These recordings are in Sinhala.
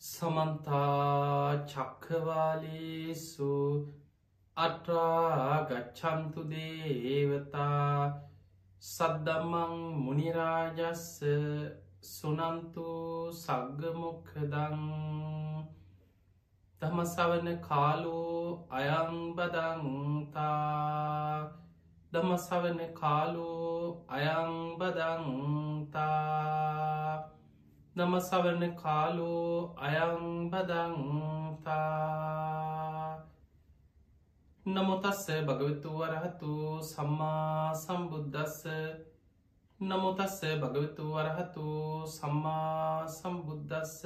සමන්තා චක්කවාලේසු අට්‍රාගච්චන්තු දේවතා සද්දම්මං මුනිරාජස්ස සුනන්තු සග්ගමුක්කදං දමසවන කාලෝ අයංබදංතා දමසවන කාලෝ අයංබදංතා නමසවන කාලෝ අයංබදංතා නමුතස්ස භගවතු වරහතු සම්මා සම්බුද්ධස්ස නමුතස්ස භගවතු වරහතු සම්මා සම්බුද්ධස්ස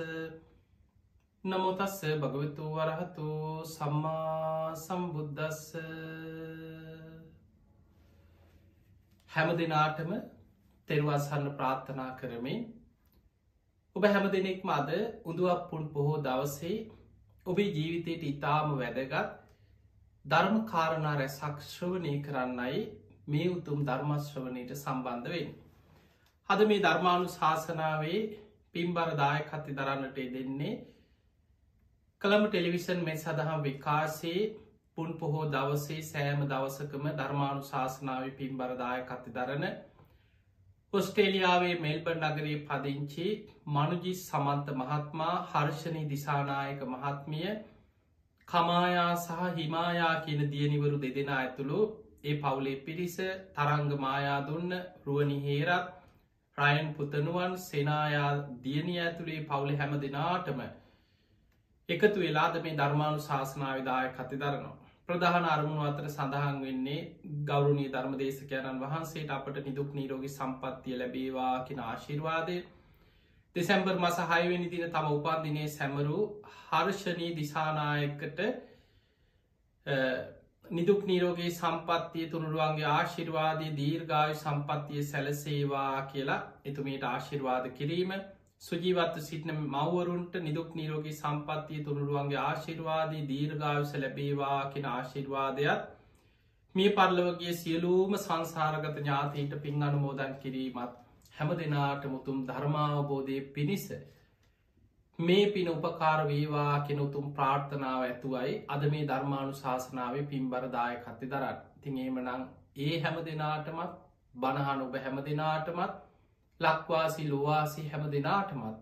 නමුතස්ස භගවතු වරහතු සම්මා සම්බුද්ධස්ස හැම දෙනාටම තෙරවාසන්න ප්‍රාර්ථනා කරමින් ඔබ හැම දෙනෙක්ම අද උදුවක් පුන් පොහෝ දවසේ ඔබේ ජීවිතයට ඉතාම වැදගත් ධර්ම කාරණා රැසක් ශ්‍රවනය කරන්නයි මේ උතුම් ධර්මශ්‍රවනයට සම්බන්ධවෙන්. හද මේ ධර්මාණු ශාසනාවේ පිම්බරදාය කති දරන්නට දෙන්නේ කළම ටෙලිවිෂන් මේ සඳහම් විකාසේ පුන් පොහෝ දවසේ සෑම දවසකම ධර්මාණු ශාසනාව පිම්බරදාය කති දරන ඔස්ට්‍රේලියාවේ මෙල්බර් නගරයේ පදිංචි මනුජි සමන්ත මහත්මා හර්ෂණී දිසානායක මහත්මිය කමායා සහ හිමායා කියන දියනිවරු දෙදෙන ඇතුළු ඒ පවුලේ පිරිස තරංග මායා දුන්න රුවනි හේරත් රයන් පුතනුවන් සෙනායා දියනී ඇතුළේ පවුලි හැම දෙනාටම එකතු වෙලාද මේ ධර්මාණු ශාසනාවිදාය කති දරනවා. ප්‍රධාන අරමුණු අතර සඳහන් වෙන්නේ ගෞරුණී ධර්ම දේශකයණන් වහන්සේට අපට නිදුක් නීරෝගි සම්පත්තිය ලැබේවා කියෙන ආශිර්වාදය. දෙසැම්බර් මස හයවෙනි දින තම උපන්දිනය සැමරු හර්ෂණී දිසානායකට නිදුක් නීරෝගේ සම්පත්තිය තුනුරුවන්ගේ ආශිර්වාදය දීර්ගාය සම්පත්තිය සැලසේවා කියලා එතුමට ආශිර්වාද කිරීම සුජීවත්ව සිටින මවරුන්ට නිදුක් නීරෝගී සම්පත්තිය තුළුරුවන්ගේ ආශිර්වාදී දීර්ගාවස ලැබේවා කෙන ආශිර්වාදයක් මේ පරලවගේ සියලූම සංසාරගත ඥාතීන්ට පින් අනුමෝදන් කිරීමත් හැම දෙනාට මුතුම් ධර්මාවබෝධය පිණිස මේ පින උපකාර වේවා කෙන උතුම් ප්‍රාර්ථනාව ඇතුවයි අද මේ ධර්මාණු ශාසනාවේ පින්බරදාය කත්ති දරත් තිංඒම නං ඒ හැම දෙනාටමත් බණහන ඔබ හැම දෙනාටමත් ලක්වාසි ලොවාසි හැම දෙනාටමත්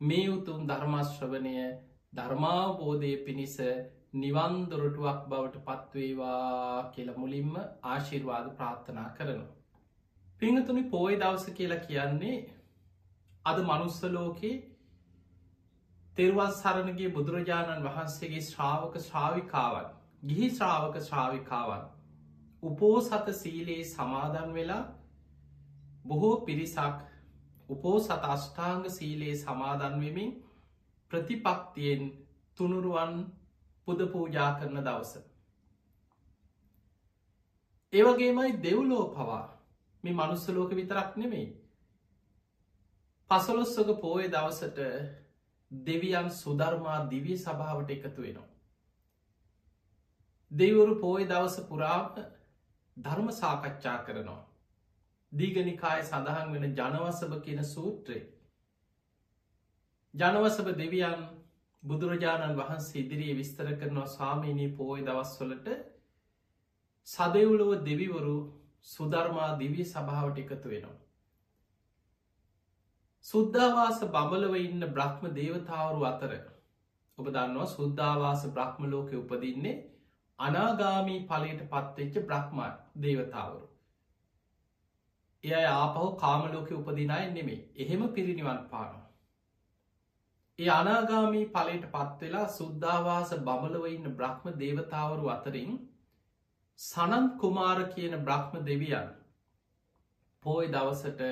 මේ උතුම් ධර්මශ්‍රවනය ධර්මාවබෝධය පිණිස නිවන්දොරටුවක් බවට පත්වේවා කියල මුලින්ම ආශිර්වාද ප්‍රාර්ථනා කරනවා. පිංහතුනි පෝය දවස කියලා කියන්නේ අද මනුස්සලෝකේ තෙරවල් සරණගේ බුදුරජාණන් වහන්සේගේ ශ්‍රාවක ශ්‍රාවිකාවන් ගිහි ශ්‍රාවක ශ්‍රාවිකාවන් උපෝසත සීලයේ සමාදන් වෙලා බොහෝ පිරිසක් උපෝසත අෂ්ඨාංග සීලයේ සමාදන්වමින් ප්‍රතිපක්තියෙන් තුනුරුවන් පුද පූජා කරන දවස. ඒවගේමයි දෙව්ලෝ පවා මේ මනුස්සලෝක විතරක් නෙමෙයි. පසලොස්සක පෝය දවසට දෙවියන් සුධර්මා දිවිය සභාවට එකතු වෙනවා. දෙවරු පෝය දවස පුරාම ධර්ම සාකච්ඡා කරනවා. දීගනිකාය සඳහන් වෙන ජනවසභ කියන සූත්‍රයේ. ජනවසභ දෙවියන් බුදුරජාණන් වහන්සේ ඉදිරියේ විස්තර කරනවා ස්වාමීනී පෝය දවස්වලට සදවුලව දෙවිවරු සුධර්මා දිවී සභාවට එකතු වෙනවා. සුද්ධවාස බඹලව ඉන්න බ්‍රහ්ම දේවතාවරු අතර ඔබ දන්නවා සුද්ධවාස බ්‍රහ්ම ලෝක උපදින්නේ අනාගාමී පලට පත්වෙච්ච බ්‍රහ්ම දේවතාවරු. එය ආපහු කාමලෝක උපදිනයි නෙමේ එහෙම පිරිනිවන් පානවා. ඒ අනාගාමී පලට පත්වෙලා සුද්ධවාස බමලව ඉන්න බ්‍රහ්ම දේවතාවරු අතරින් සනන් කුමාර කියන බ්‍රහ්ම දෙවියන් පෝය දවසට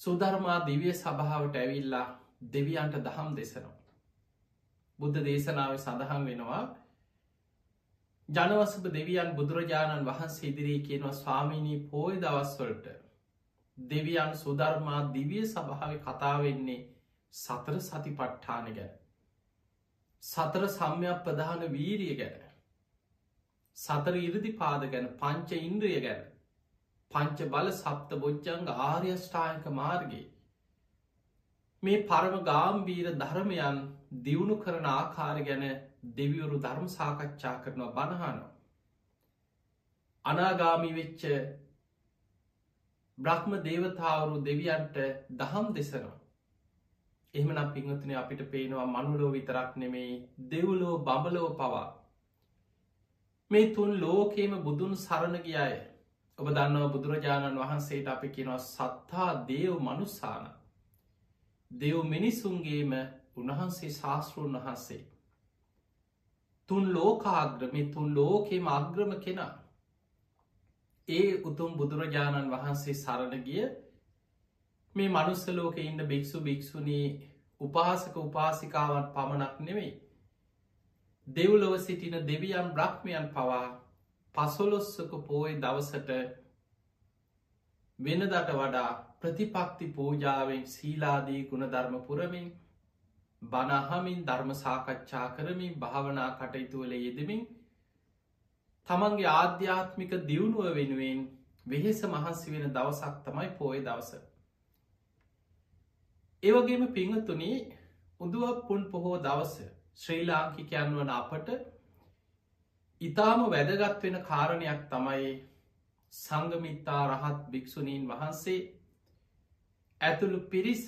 සුධර්මා දිවිය සභාවට ඇවිල්ලා දෙවියන්ට දහම් දෙසනවා. බුද්ධ දේශනාව සඳහන් වෙනවා ජනවසප දෙවියන් බුදුරජාණන් වහන්සේ ඉදිරී කියනවා ස්වාමීණී පෝය දවස්වලට දෙවියන් සුධර්මා දිවිය සභාව කතාවෙන්නේ සතර සති පට්ඨාන ගැන. සතර සම්යක් ප්‍රධාන වීරිය ගැන. සතර ඉරදි පාද ගැන පංච ඉන්ද්‍රිය ගැන. පංච බල සප්ත බොච්චංග ආර්යෂ්ඨායක මාර්ගයේ. මේ පරම ගාම්බීර ධර්මයන් දියුණු කරන ආකාර ගැන දෙවිවරු ධර්ම සාකච්ඡා කරනවා බණහනවා. අනාගාමි වෙච්ච බ්‍රහ්ම දේවතාවරු දෙවියන්ට දහම් දෙසනවා. එහෙමනම් පිංහතුන අපිට පේනවා මනුලෝ විතරක් නෙමෙයි දෙව්ලෝ බඹලෝ පවා. මේ තුන් ලෝකේම බුදුන් සරණ ගියාය ඔබ දන්නව බුදුරජාණන් වහන්සේට අපි කියෙනවා සත්තා දේව් මනුස්සාන. දෙව් මිනිස්සුන්ගේම උන්වහන්සේ ශාස්තෘන් වහන්සේ. තුන් ලෝකාග්‍රමි තුන් ලෝකෙම අග්‍රම කෙනා. ඒ උතුම් බුදුරජාණන් වහන්සේ සරණ ගිය මේ මනුස්සලෝක ඉන්න භික්‍ෂු භික්‍ෂුණී උපාසක උපාසිකාවන් පමණක් නෙවෙයි. දෙව්ලොව සිටින දෙවියන් බ්‍රහ්මයන් පවා පසොලොස්සක පෝය දවසට වෙනදට වඩා ප්‍රතිපක්ති පූජාවෙන් සීලාදී ගුණ ධර්ම පුරමින් බනහමින් ධර්ම සාකච්ඡා කරමින් භාවනා කටයුතුවල යෙදමින් තමන්ගේ ආධ්‍යාත්මික දියුණුව වෙනුවෙන් වෙහෙස මහන්සි වෙන දවසක් තමයි පෝය දවස. ඒවගේම පිංහතුනි උදුවක් පුන් පොහෝ දවස ශ්‍රී ලාංකිකයන් වන අපට ඉතාම වැදගත් වෙන කාරණයක් තමයි සංගමිත්තා රහත් භික්‍ෂුණීන් වහන්සේ ඇතුළු පිරිස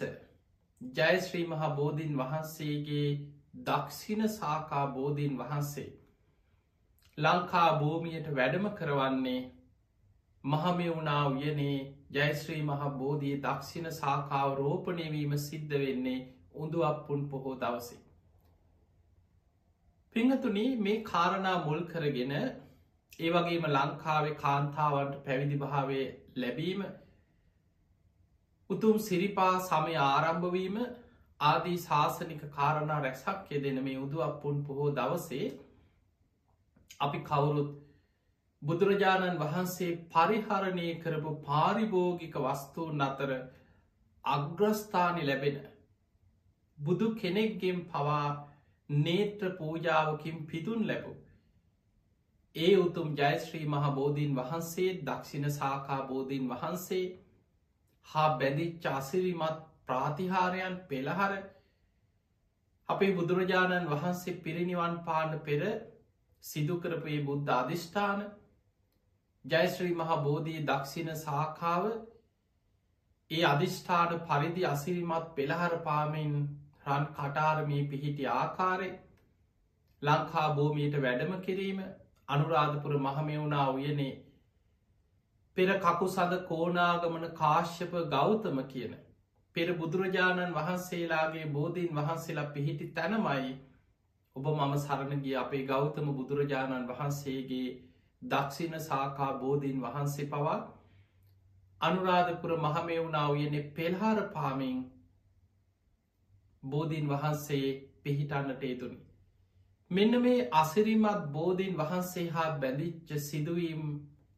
ජයශ්‍රී මහා බෝධීන් වහන්සේගේ දක්ෂිණ සාකා බෝධීන් වහන්සේ ලංකා භූමියයට වැඩම කරවන්නේ මහමෙවුනා උයනේ ජයශ්‍රී මහා බෝධී දක්ෂිණ සාකාව රෝපණයවීම සිද්ධ වෙන්නේ උඳු අපපුන් පොහෝ දවසේ. පිංහතුන මේ කාරණා මුල් කරගෙන ඒ වගේම ලංකාවේ කාන්තාවන්ට පැවිදි භාවය ලැබීම උතුම් සිරිපා සමය ආරම්භවීම ආදී ශාසනික කාරණා රැක්සක් යෙදෙන මේ උදුවක් පුන් පොහෝ දවසේ අපි කවුරුත් බුදුරජාණන් වහන්සේ පරිහරණය කරපු පාරිභෝගික වස්තුූන් අතර අග්‍රස්ථානි ලැබෙන බුදු කෙනෙක්ගෙන් පවා නේත්‍ර පූජාවකින් පිතුන් ලැබු. ඒ උතුම් ජයශ්‍රී මහ බෝධීන් වහන්සේ දක්ෂිණ සාකා බෝධීන් වහන්සේ හා බැඳිච්ච අසිරිමත් ප්‍රාතිහාරයන් පෙළහර අපේ බුදුරජාණන් වහන්සේ පිරිනිවන් පාන පෙර සිදුකරපයේ බුද්ධ අධිෂ්ඨාන ජයශ්‍රී මහා බෝධී දක්ෂිණ සාකාව ඒ අධිෂ්ඨාන පරිදි අසිරිමත් පෙළහර පාමෙන් රන් කටාරමී පිහිටි ආකාරය ලංකා භූමියයට වැඩම කිරීම අනුරාධපුර මහමෙවුණා උයනේ පෙර කකු සඳ කෝනාගමන කාශ්‍යප ගෞතම කියන. පෙර බුදුරජාණන් වහන්සේලාගේ බෝධීන් වහන්සේලා පිහිටි තැනමයි ඔබ මම සරණගිය අපේ ගෞතම බුදුරජාණන් වහන්සේගේ දක්ෂිණ සාකා බෝධීන් වහන්සේ පවා අනුරාධපුර මහමෙවුණා උයනෙ පෙල්හාර පාමින් බෝධීන් වහන්සේ පිහිටන්නට ඒතුනි. මෙන්න මේ අසිරිමත් බෝධීන් වහන්සේ හා බැඳිච්ච සිදුවීම්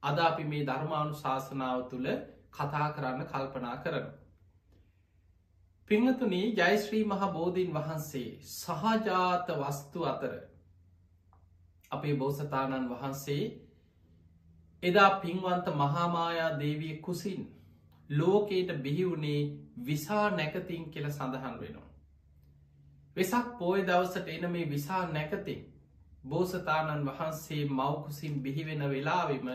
අද අපි මේ ධර්මාණු ශාසනාව තුළ කතා කරන්න කල්පනා කරන. පිංහතුනී ජයිශ්‍රී මහ බෝධීන් වහන්සේ සහජාත වස්තු අතර අපේ බෝසතාණන් වහන්සේ එදා පින්වන්ත මහාමායා දේවිය කුසින් ලෝකයට බිහිවුණේ විසා නැකතින් කියල සඳහන් වෙනවා. වෙසක් පෝය දවසට එන මේ විසා නැකතින් බෝසතාණන් වහන්සේ මවකුසින් බිහිවෙන වෙලාවෙම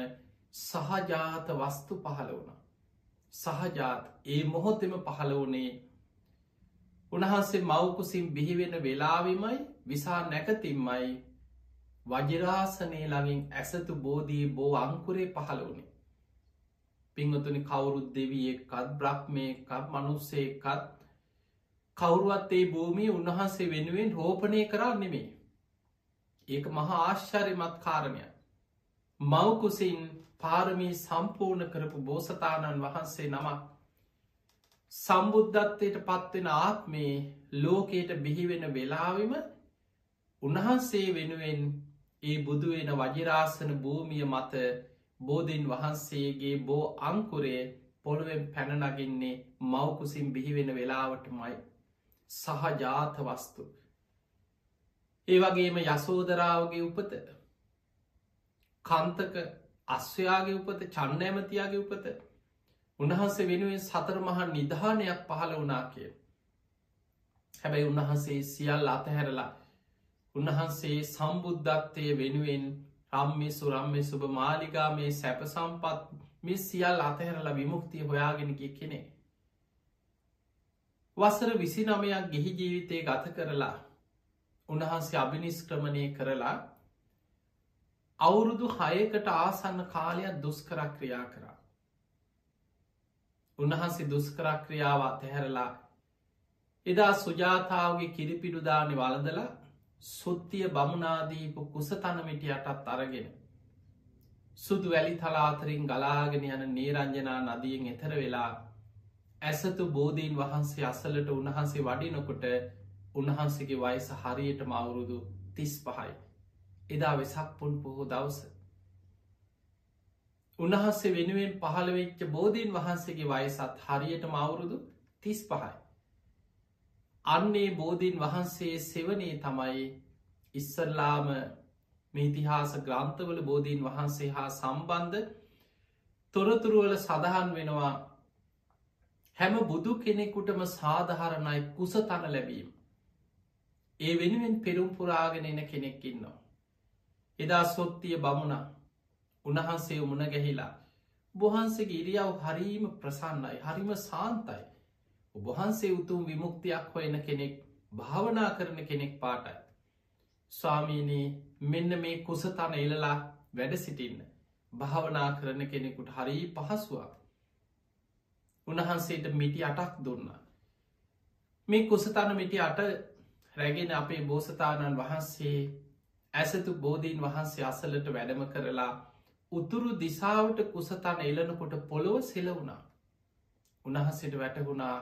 සහජාත වස්තු පහළ වුණ. සහජාත් ඒ මොහොතෙම පහළ වනේ උන්හන්සේ මවකුසින් බිහිවෙන වෙලාවිමයි විසා නැකතිම්මයි වජරාසනය ළඟින් ඇසතු බෝධී බෝ අංකුරේ පහළ වනේ. පිංහතුනි කවුරුත් දෙවියෙක්කත් බ්‍රහ්මයකත් මනුස්සේකත් කවුරුවත් ඒ භූමිය උන්වහන්සේ වෙනුවෙන් රෝපණය කරා නෙමේ. ඒක මහා ආශ්චර්යමත් කාරණයක්. මවකුසින් පාරමී සම්පූර්ණ කරපු බෝසතාණන් වහන්සේ නමක්. සම්බුද්ධත්වයට පත්වෙන ආත්මේ ලෝකයට බිහිවෙන වෙලාවිම උන්වහන්සේ වෙනුවෙන් ඒ බුදුවෙන වජරාසන භූමිය මත බෝධීන් වහන්සේගේ බෝ අංකුරේ පොළුවෙන් පැනනගින්නේ මවකුසින් බිහිවෙන වෙලාවටමයි. සහජාත වස්තු. ඒ වගේම යසෝදරාවගේ උපත. කන්තක අස්වයාගේ උපත චන්න ඇමතියාගේ උපත උන්වහන්සේ වෙනුවෙන් සතර මහා නිධානයක් පහළ වනා කිය. හැබැයි උන්වහන්සේ සියල් අතහැරලා උන්වහන්සේ සම්බුද්ධත්වය වෙනුවෙන් රම්මි සුරම්මි සුභ මාලිකා මේ සැප සම්පත් මේ සියල් අතහැරලා විමුක්තිය හොයාගෙන ගිය කෙනෙ. වසර විසි නමයක් ගිහි ජීවිතය ගත කරලා උන්වහන්සේ අභිනිස්ක්‍රමණය කරලා අවුරුදු හයකට ආසන්න කාලයක් දුස්කරක් ක්‍රියා කරා. උන්වහන්සේ දුස්කරක් ක්‍රියාව අතහැරලා එදා සුජාතාවගේ කිරිපිඩුදානි වලදලා සුත්තිය බමුණනාදීපු කුසතනමිටියටත් අරගෙන. සුදු වැලි තලාතරින් ගලාගෙන යන නේරංජනා නදියෙන් එතර වෙලා ඇසතු බෝධීන් වහන්සේ අසලට උන්වහන්සේ වඩිනොකොට උන්වහන්සේගේ වයස හරියට මවුරුදු තිස් පහයි. එදා වෙසක් පුන් පොහෝ දවස. උන්වහන්සේ වෙනුවෙන් පහළවෙච්ච බෝධීන් වහන්සේගේ වයසත් හරියට මවුරුදු තිස් පහයි. අන්නේ බෝධීන් වහන්සේ සෙවනේ තමයි ඉස්සල්ලාම මේතිහාස ග්‍රන්ථවල බෝධීන් වහන්සේ හා සම්බන්ධ තොරතුරුවල සඳහන් වෙනවා හැම බුදු කෙනෙකුටම සාධහරණයි කුස තන ලැබීම. ඒ වෙනුවෙන් පෙරුම් පුරාගෙන එන කෙනෙක් ඉන්නවා. එදා සොත්තිය බමුණා උන්වහන්සේ මුණ ගැහිලා බොහන්සේගේ ඉරියාව හරීම ප්‍රසන්නයි හරිම සාන්තයි. ඔබහන්සේ උතුම් විමුක්තියක් හොයන කෙනෙක් භාවනා කරන කෙනෙක් පාටයි. ස්වාමීනී මෙන්න මේ කුසතන එලලා වැඩ සිටින්න. භාවනා කරන කෙනෙකුට හරි පහසුවක්. උන්වහන්සේට මිටි අටක් දුන්න. මේ කුසතන මිටි අට රැගෙන අපේ බෝසතාණන් වහන්සේ ඇසතු බෝධීන් වහන්සේ අසලට වැඩම කරලා උතුරු දිසාවට කුසතන එලනකොට පොළොව සෙලවුණා උණහසට වැටගුණා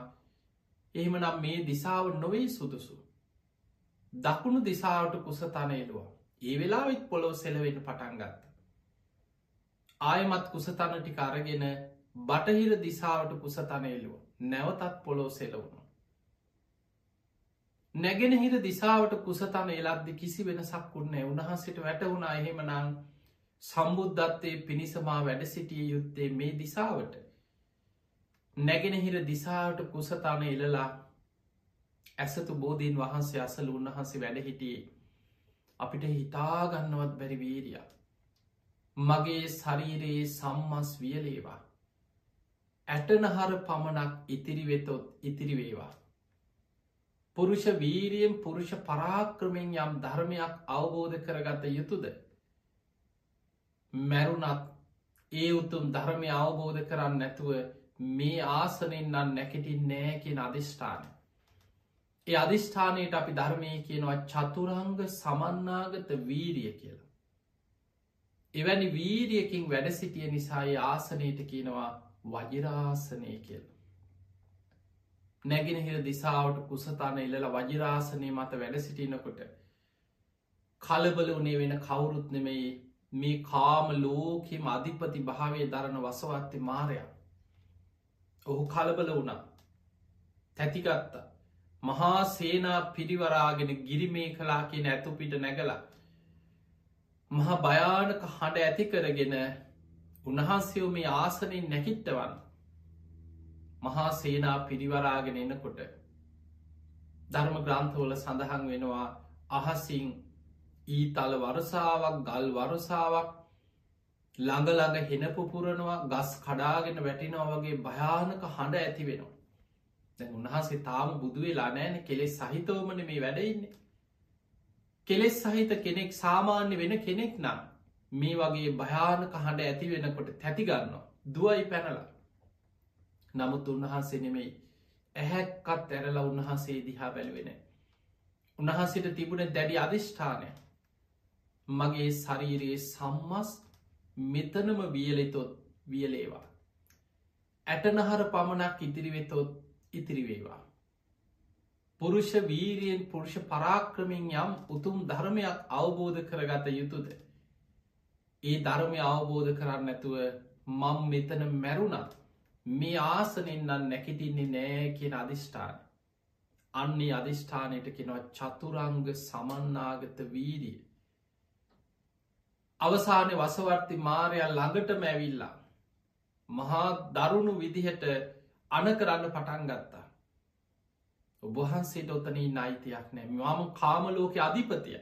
එහෙමනම් මේ දිසාව නොවේ සුදුසු. දකුණු දිසාවට කුසතන එලවා ඒ වෙලාවෙත් පොළොව සෙලවෙන්න පටන්ගත්ත ආයමත් කුසතනටි කරගෙන බටහිර දිසාවට කුසතන එලුව නැවතත් පොළොව සෙලවුණු නැගෙනහිර දිසාවට කුසතන එලක්දි කිසි වෙනසක් වුන්නේ උන්හන්සට වැටවුණ එහෙමනං සම්බුද්ධත්තේ පිණිසමා වැඩ සිටිය යුත්තේ මේ දිසාවට නැගෙනහිර දිසාවට කුසතාන එලලා ඇසතු බෝධීන් වහන්සේ අසල උන්වහන්සේ වැඩ හිටියේ. අපිට හිතාගන්නවත් බැරි වීරිය මගේ ශරීරයේ සම්මස් වියලේවා. ඇටනහර පමණක් ඉතිරිවෙතොත් ඉතිරිවේවා පුරුෂ වීරියෙන් පුරුෂ පරාක්‍රමෙන් යම් ධර්මයක් අවබෝධ කරගත යුතුද. මැරුණත් ඒ උතුම් ධර්මය අවබෝධ කරන්න නැතුව මේ ආසනෙන් නම් නැකටින් නෑ කියෙන අධිෂ්ඨාන. ඒ අධිෂ්ඨානයට අපි ධර්මය කියනවා චතුරංග සමන්නාගත වීරිය කියලා. එවැනි වීරියකින් වැඩ සිටිය නිසායි ආසනයට කියනවා වජිරාසනය කියලා. නැගෙනහිර දිසාවට කුසතාන ඉල්ල වජිරාසනය මත වැඩ සිටිනකොට කලබල වනේ වෙන කවුරුත් නෙමෙයි මේ කාම ලෝකෙම අධිපති භාවය දරන වසවත්ති මාරයා. ඔහු කලබල වුණා. තැතිගත්ත. මහා සේනා පිරිවරාගෙන ගිරිමේ කලා කියෙන ඇතුපිට නැගලා මහා භයානක හඬ ඇති කරගෙන උන්වහන්සයෝ මේ ආසනින් නැකිට්ටවන්න මහා සේනා පිරිවරාගෙන එන්නකොට ධර්ම ග්‍රන්ථවල සඳහන් වෙනවා අහසිං ඊතල වරසාවක් ගල් වරසාවක් ළඟළඟ හෙන පුපුරනවා ගස් කඩාගෙන වැටිනෝ වගේ භයානක හඬ ඇති වෙනවා. දැ උන්හන්සේ තාම බුදුවෙලා නෑන කෙලෙස් සහිතවමන මේ වැඩඉන්නේ කෙලෙස් සහිත කෙනෙක් සාමාන්‍ය වෙන කෙනෙක් නම් මේ වගේ භයානක හඬ ඇති වෙනකොට තැතිගන්න දුවයි පැනලා. නමුත් උන්වහන්සේ නෙමෙයි ඇහැක්කත් ඇරලා උන්වහන්සේ දිහා බැලුවෙන. උන්වහන්සට තිබුණ දැඩි අධිෂ්ඨානය මගේ ශරීරයේ සම්මස් මෙතනම වියලෙතොත් වියලේවා. ඇටනහර පමණක් ඉදිරිවෙතොත් ඉතිරිවේවා. පුරුෂ වීරියෙන් පුරුෂ පරාක්‍රමින් යම් උතුම් ධර්මයක් අවබෝධ කරගත යුතුද. ඒ ධර්මය අවබෝධ කරන්න ඇතුව මං මෙතන මැරුණත් මේ ආසනෙන්න්න නැකිටින්නේ නෑ කියෙන අධිෂ්ඨාන. අන්නේ අධිෂ්ඨානයට කෙනව චතුරංග සමන්නාගත වීරිය. අවසානය වසවර්ති මාරයල් ළඟට මැවිල්ලා. මහා දරුණු විදිහට අන කරන්න පටන් ගත්තා. ඔබහන්සේට ඔතනී නයිතියක් නෑ මම කාමලෝක අධිපතිය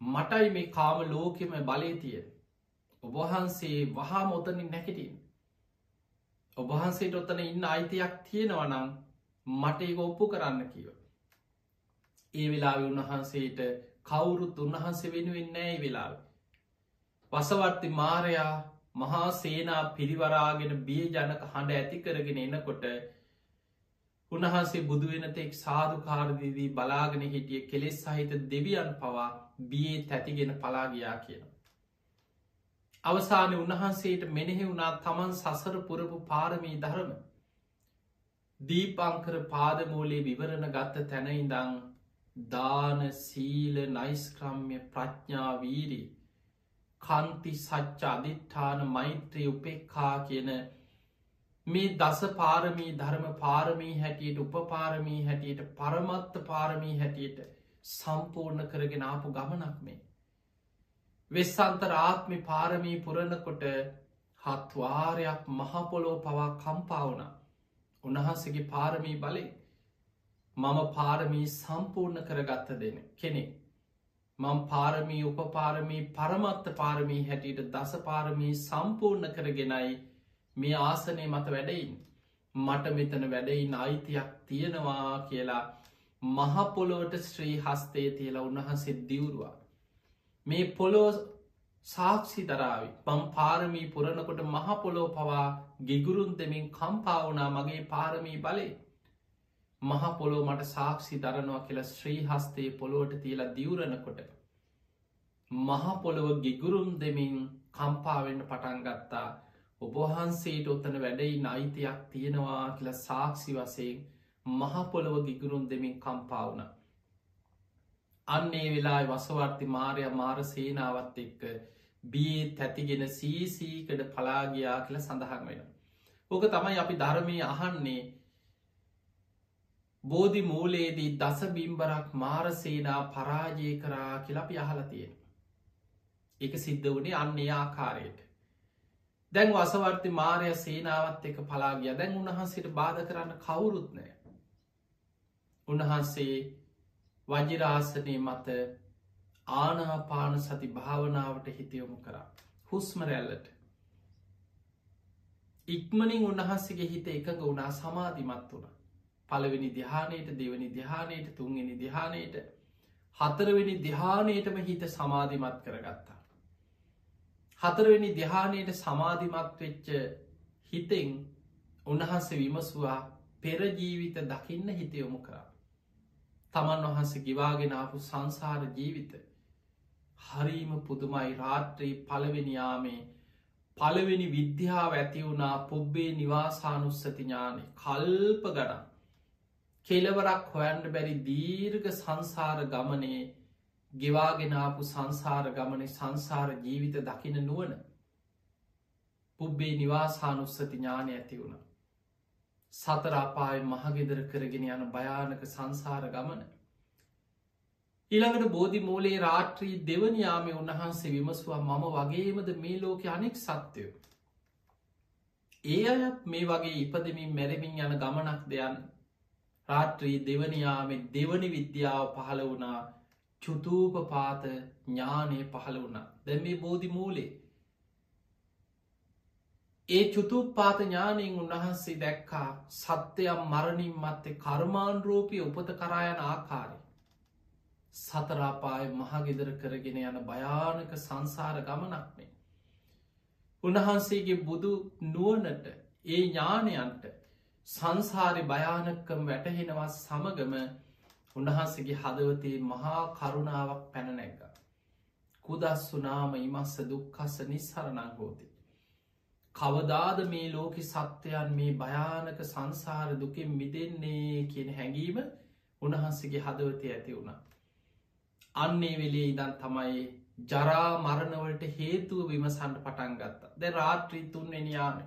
මටයි මේ කාම ලෝකෙම බලය තිය ඔබහන්සේ වහා මොතනින් නැකටින් ඔබහන්සේට ඔත්තන ඉන්න අයිතියක් තියෙනවනම් මට ඒක ඔප්පු කරන්න කියව ඒ වෙලාව උන්වහන්සේට කවුරුත් උන්වහන්සේ වෙනුවෙන් නෑ වෙලාව වසවර්ති මාරයා මහා සේනා පිරිවරාගෙන බිය ජනක හඬ ඇති කරගෙන එනකොට උන්වහන්සේ බුදුවෙනතෙක් සාධකාරදිදී බලාගෙන හිටිය කෙලෙස් සහිත දෙවියන් පවා බියේ තැතිගෙන පලාගයා කියන. අවසාන උන්වහන්සේට මෙනෙහි වුණා තමන් සසර පුරපු පාරමී ධරම. දීපංකර පාදමූලේ විවරණ ගත්ත තැනයිදං දාන සීල නයිස්ක්‍රම්ය ප්‍රඥාවීරී කන්ති සච්ච අධිට්ඨාන මෛත්‍රී උපෙක්කා කියන මේ දස පාරමී ධර්ම පාරමී හැටියට උපපාරමී හැටියට පරමත්ත පාරමී හැටියට සම්පූර්ණ කරගෙන ආපු ගමනක් මේ. වෙස්සන්තර ආත්මි පාරමී පුරණකොට හත්වාරයක් මහපොලෝ පවා කම්පාවන උන්වහන්සගේ පාරමී බලේ මම පාරමී සම්පූර්ණ කරගත්ත දෙන කෙනෙ. මං පාරමී උපපාරමී පරමත්ත පාරමී හැටියට දස පාරමී සම්පූර්ණ කරගෙනයි මේ ආසනය මත වැඩයින් මට මෙතන වැඩයින් අයිතියක් තියෙනවා කියලා මහපොලෝට ශ්‍රී හස්තේ තියලා උන්වහන්සේ දිවුරුවා. මේ පොලෝ සාක්ෂි දරාවි පම් පාරමී පුරණකොට මහපොලෝ පවා ගිගුරුන් දෙමින් කම්පාවනා මගේ පාරමී බලේ. මහපොලෝ මට සාක්ෂි දරනවා කියලා ශ්‍රී හස්තේ පොලෝට තියලා දිවරණකොට. මහපොළොව ගිගුරුම් දෙමින් කම්පාවෙන්න පටන් ගත්තා ඔබහන්සේට ඔත්තන වැඩයි නයිතියක් තියෙනවා කියලා සාක්ෂි වසයෙන් මහපොළොව ගිගුරුන් දෙමින් කම්පාවුන. අන්නේ වෙලා වසවර්ති මාරය මාර සේනාවත් එක්ක බියේ තැතිගෙන සීසීකඩ පලාගයා කියල සඳහන් වෙන. ඕක තමයි අපි ධර්මය අහන්නේ බෝධි මූලයේදී දස බිම්බරක් මාරසේනා පරාජය කරා කියලපි අහලතියෙන්. එක සිද්ධ වනේ අන්නේ ආකාරයට. දැන් වසවර්ති මාරය සේනාවත් එක පලාගිය දැන් උන්වහන්සේට බාධ කරන්න කවුරුත් නෑ. උන්වහන්සේ වජිරාසනය මත ආනාපාන සති භාවනාවට හිතයොමු කරා. හුස්මරැල්ලට. ඉක්මනින් උන්වහන්සේගේ හිත එකඟ වුණා සමාධිමත් වුණ. පළවෙනි දිහානයට දෙවනි දිහානයට තුන්ගෙන දිහානයට හතරවෙනි දිහානයටම හිත සමාධිමත් කරගත්තා. හතරවෙනි දෙහානයට සමාධිමත් වෙච්ච හිතෙන් උන්වහන්ස විමසවා පෙරජීවිත දකින්න හිතයොමු කරා. තමන් වහන්ස ගිවාගෙනාපු සංසාර ජීවිත. හරීම පුදුමයි. රාත්‍රී පළවෙනියාමේ පළවෙනි විද්‍යාව ඇති වුණා පුබ්බේ නිවාසානුස්සතිඥානය කල්ප ගඩන් කෙලවරක් හොයන්ට බැරි දීර්ග සංසාර ගමනේ ගෙවාගෙනාපු සංසාර ගමන සංසාර ජීවිත දකින නුවන පුබ්බේ නිවාසානුස්සති ඥානය ඇති වුණ. සතරාපාය මහගෙදර කරගෙන යන භයානක සංසාර ගමන. ඊළඟට බෝධි මූලේ රාත්‍රී දෙවනියාමේ උන්වහන්සේ විමසවා මම වගේමද මේ ලෝක අනෙක් සත්‍යයෝ ඒ අයත් මේ වගේ ඉපදමින් මැරමින් යන ගමනක් දෙයන් රාත්‍රී දෙවනියාමේ දෙවනි විද්‍යාව පහළ වුණා. චුතූපපාත ඥානය පහළ වුණ. දැ මේ බෝධි මූලේ ඒ චුතුපාත ඥානයෙන් උන්වහන්සේ දැක්කා සත්‍යයම් මරණින් මත්තේ කර්මාණරෝපය උපත කරායන ආකාරය සතරාපාය මහගෙදර කරගෙන යන භයානක සංසාර ගමනක්නේ උන්වහන්සේගේ බුදු නුවනට ඒ ඥානයන්ට සංසාරි භයානකම් වැටහෙනවා සමගම උන්වහන්සගේ හදවතේ මහා කරුණාවක් පැනනැග. කුදස්සු නාම ඉමස්ස දුක්කස්ස නිස්සරණං හෝති. කවදාද මේ ලෝකෙ සත්‍යයන් මේ භයානක සංසාර දුකින් මිදෙන්නේ කියන හැඟීම උන්වහන්සගේ හදවතය ඇති වුණා. අන්නේ වෙලේ ඉදන් තමයි ජරා මරණවලට හේතුව විමසන්ට පටන් ගත්තා ද රාත්‍රී තුන්වෙනියාම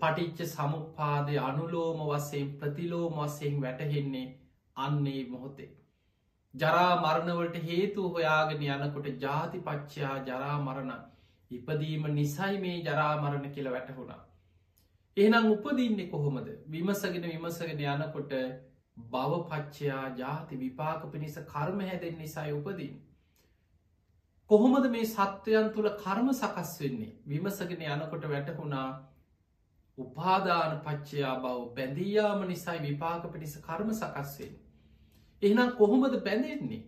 පටිච්ච සමුපාදය අනුලෝම වසයෙන් ප්‍රතිලෝම වසයෙන් වැටහෙන්නේ අන්නේ මොහොතේ. ජරා මරණවලට හේතු හොයාගෙන යනකොට ජාති පච්චයා ජරා මරණ ඉපදීම නිසයි මේ ජරාමරණ කියල වැටහුණා. එහනම් උපදින්නේ කොහොමද විමසගෙන විමසගෙන යනකොට බවපච්චයා ජාති විපාක පිණිස කර්ම හැදෙන් නිසායි උපදින්. කොහොමද මේ සත්වයන් තුළ කර්ම සකස් වෙන්නේ විමසගෙන යනකොට වැටහුණා උපාදාන පච්චයා බව බැඳීයාම නිසයි විපාක පිණිස කර්ම සකස්වෙන්. එහෙනම් කොහොමද බැඳෙන්නේ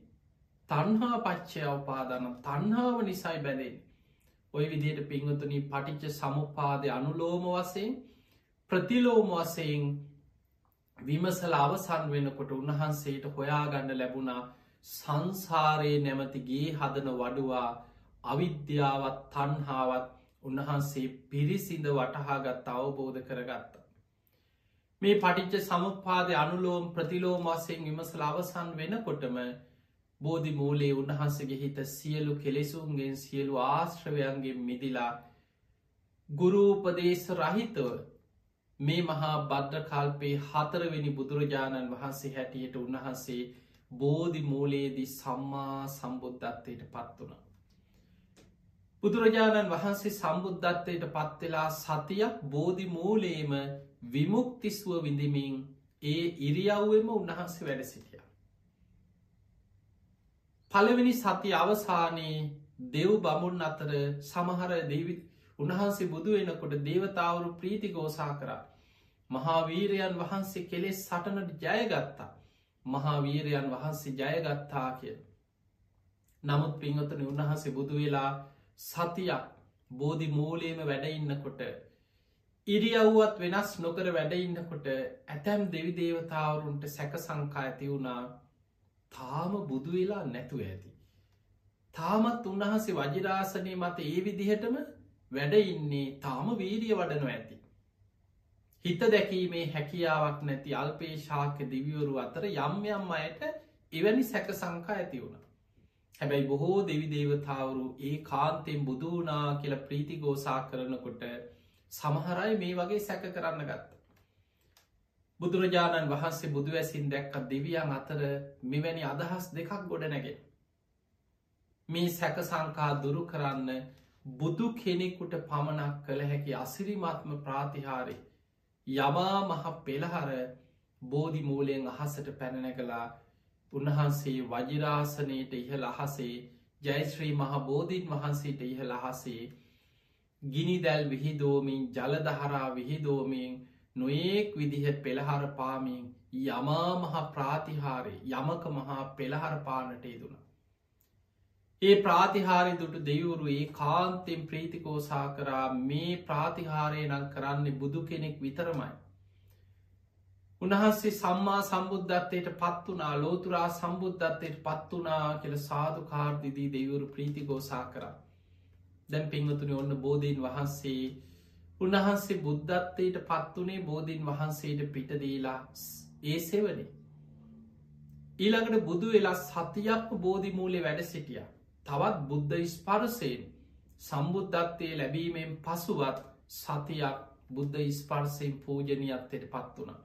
තන්හා පච්චය උපාදාන තන්හාාව නිසයි බැඳෙන්. ඔය විදියට පිංහතුනි පටිච්ච සමුපාදය අනුලෝම වසයෙන් ප්‍රතිලෝම වසයෙන් විමසල අවසන් වෙනකොට උන්වහන්සේට හොයාගන්න ලැබුණා සංසාරයේ නැමතිගේ හදන වඩුවා අවිද්‍යාවත් තන්හාවත් උන්වහන්සේ පිරිසිඳ වටහාගත් අවබෝධ කරගත්ත. මේ පටිච්ච සමුපාදය අනුලෝම් ප්‍රතිලෝම වසයෙන් විමසල අවසන් වෙනකොටම බෝධි මූලේ උන්වහන්සගේ හිත සියලු කෙලෙසුන්ගෙන් සියලු ආශ්‍රවයන්ගේ මිදිලා ගුරූපදේශ රහිතව මේ මහා බද්ධකල්පේ හතරවෙනි බුදුරජාණන් වහන්සේ හැටියට උන්වහන්සේ බෝධි මූලයේදී සම්මා සම්බුද්ධත්වයට පත් වුණ. බුදුරජාණන් වහන්සේ සම්බුද්ධත්වයට පත්වෙලා සතියක් බෝධි මූලේම විමුක්තිස්ුව විඳමින් ඒ ඉරියව්වම උන්වහන්සේ වැඩ සිටිය. පළවෙනි සති අවසානයේ දෙව් බමුන් අතර සමහර දෙවිත් උන්වහන්සේ බුදු වෙනකොට දේවතාවරු ප්‍රීති ගෝසා කරා. මහාවීරයන් වහන්සේ කෙලෙස් සටනට ජයගත්තා. මහාවීරයන් වහන්සේ ජයගත්තා කිය. නමුත් පිංහතන උන්වහන්සේ බුදු වෙලා සතියක් බෝධි මූලේම වැඩඉන්නකොට ඉරියව්වත් වෙනස් නොකර වැඩඉන්නකොට ඇතැම් දෙවි දේවතාවරුන්ට සැක සංකා ඇති වුණා තාම බුදු වෙලා නැතුව ඇති. තාමත් උන්වහන්සේ වජිරාසනය මත ඒ විදිහටම වැඩ ඉන්නේ තාම වීරිය වඩනො ඇති. හිත දැකීමේ හැකියාවක් නැති අල්පේ ශාක දිවිවරු අතර යම් යම් අයට එවැනි සැක සංකා ඇති වුණ. හැබැයි බොහෝ දෙවි දේවතාවරු ඒ කාන්තෙන් බුදුනා කියල ප්‍රීතිගෝසා කරනකොට සමහරයි මේ වගේ සැක කරන්න ගත්ත. බුදුරජාණන් වහන්සේ බුදු ඇසින් දැක්ක දෙවියන් අතර මෙවැනි අදහස් දෙකක් ගොඩ නැගේ. මේ සැක සංකා දුරු කරන්න බුදු කෙනෙකුට පමණක් කළ හැකි අසිරිමත්ම ප්‍රාතිහාරි යමා මහ පෙළහර බෝධි මූලයෙන් අහසට පැනනැකලා උන්වහන්සේ වජිරාසනයට ඉහළ අහසේ ජයිශ්‍රී මහ බෝධීන් වහන්සේට ඉහළ අහසේ ගිනි දැල් විහිදෝමින් ජලදහරා විහිදෝමින් නොඒක් විදිහ පෙළහර පාමින් යමා මහ ප්‍රාතිහාරය යමක මහා පෙළහර පානට යෙදුණ. ඒ ප්‍රාතිහාරි දුටු දෙවුරු ඒ කාන්තෙන් ප්‍රීතිකෝසා කරා මේ ප්‍රාතිහාරය නම් කරන්නේ බුදු කෙනෙක් විතරමයි. උන්හන්සේ සම්මා සම්බුද්ධත්වයට පත් වනා ලෝතුරා සම්බුද්ධත්වයට පත් වනා කියල සාධු කාර්දිදී දෙවුරු ප්‍රීතිගෝසා කරා. දැන් පිංහතුනි ඔන්න බෝධීන් වහන්සේ උන්වහන්සේ බුද්ධත්වයට පත්වනේ බෝධීන් වහන්සේට පිටදීලා ඒ සෙවනේ. ඊළඟට බුදු වෙලා සතියක් බෝධි මූලේ වැඩ සිටිය. තවත් බුද්ධ ස්පර්සයෙන් සම්බුද්ධත්වය ලැබීමෙන් පසුවත් සතියක් බුද්ධ ස්පර්සයෙන් පූජනයක්තයට පත් වුණ.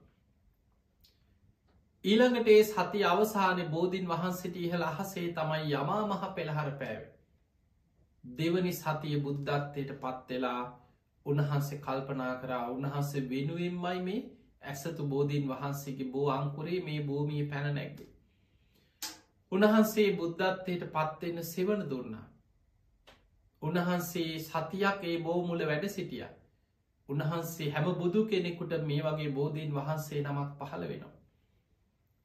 ඊළඟට ඒ සති අවසාන බෝධීන් වහන්සිට ඉහළ අහසේ තමයි යමා මහ පෙළහර පෑව. දෙවනි සතිය බුද්ධත්වයට පත්වෙලා උන්වහන්සේ කල්පනා කරා උන්වහන්සේ වෙනුවෙන්මයි මේ ඇසතු බෝධීන් වහන්සේගේ බෝ අංකුරේ මේ භූමිය පැන නැක්ගේ. උන්වහන්සේ බුද්ධත්වයට පත්වෙන්න සෙවන දුන්නා. උන්වහන්සේ සතියක් ඒ බෝමුල වැඩ සිටිය. උන්වහන්සේ හැම බුදු කෙනෙකුට මේ වගේ බෝධීන් වහන්සේ නමක් පහළ වෙනවා.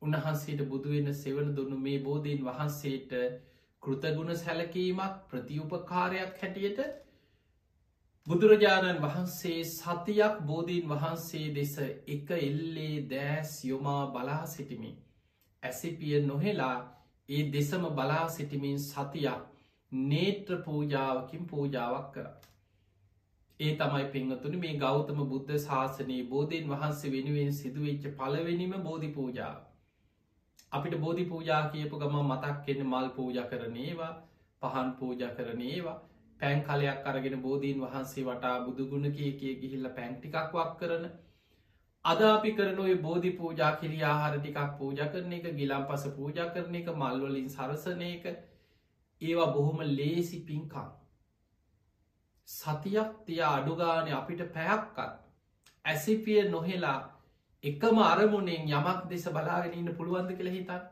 උන්වහන්සේට බුදුවෙන්න සෙවන දුන්නු මේ බෝධීන් වහන්සේට කෘතගුණ සැලකීමක් ප්‍රතිඋපකාරයක් හැටියට බුදුරජාණන් වහන්සේ සතියක් බෝධීන් වහන්සේ දෙස එක එල්ලේ දෑස් යොමා බලා සිටිමි. ඇසිපිය නොහෙලා ඒ දෙසම බලා සිටිමින් සතියක් නේත්‍ර පූජාවකින් පූජාවක් කර. ඒ තමයි පිංහතුනි මේ ගෞතම බුද්ධ ශාසනයේ බෝධීන් වහන්සේ වෙනුවෙන් සිදුවෙච්ච පලවෙනිම බෝධි පූජාව. අපිට බෝධි පූජා කියපු ගම මතක් කෙන්න මල් පූජ කරනේවා පහන් පූජ කරනේවා පැන් කලයක් අරගෙන බෝධීන් වහන්සේ වටා බුදුගුණ කිය කිය ගිහිල්ල පැන්ටිකක් වක් කරන. අද අපි කරන ඔය බෝධි පූජා කිරි ආහාර ටිකක් පූජ කරන එක ගිලම් පස පූජ කරන එක මල්වලින් සරසන එක. ඒවා බොහොම ලේසි පින්කම් සතියක් තිය අඩුගානය අපිට පැයක්කත් ඇසිපිය නොහෙලා එකම අරමුණෙන් යමක් දෙස බලාගෙන ඉන්න පුළුවන්ද කියල හිතන්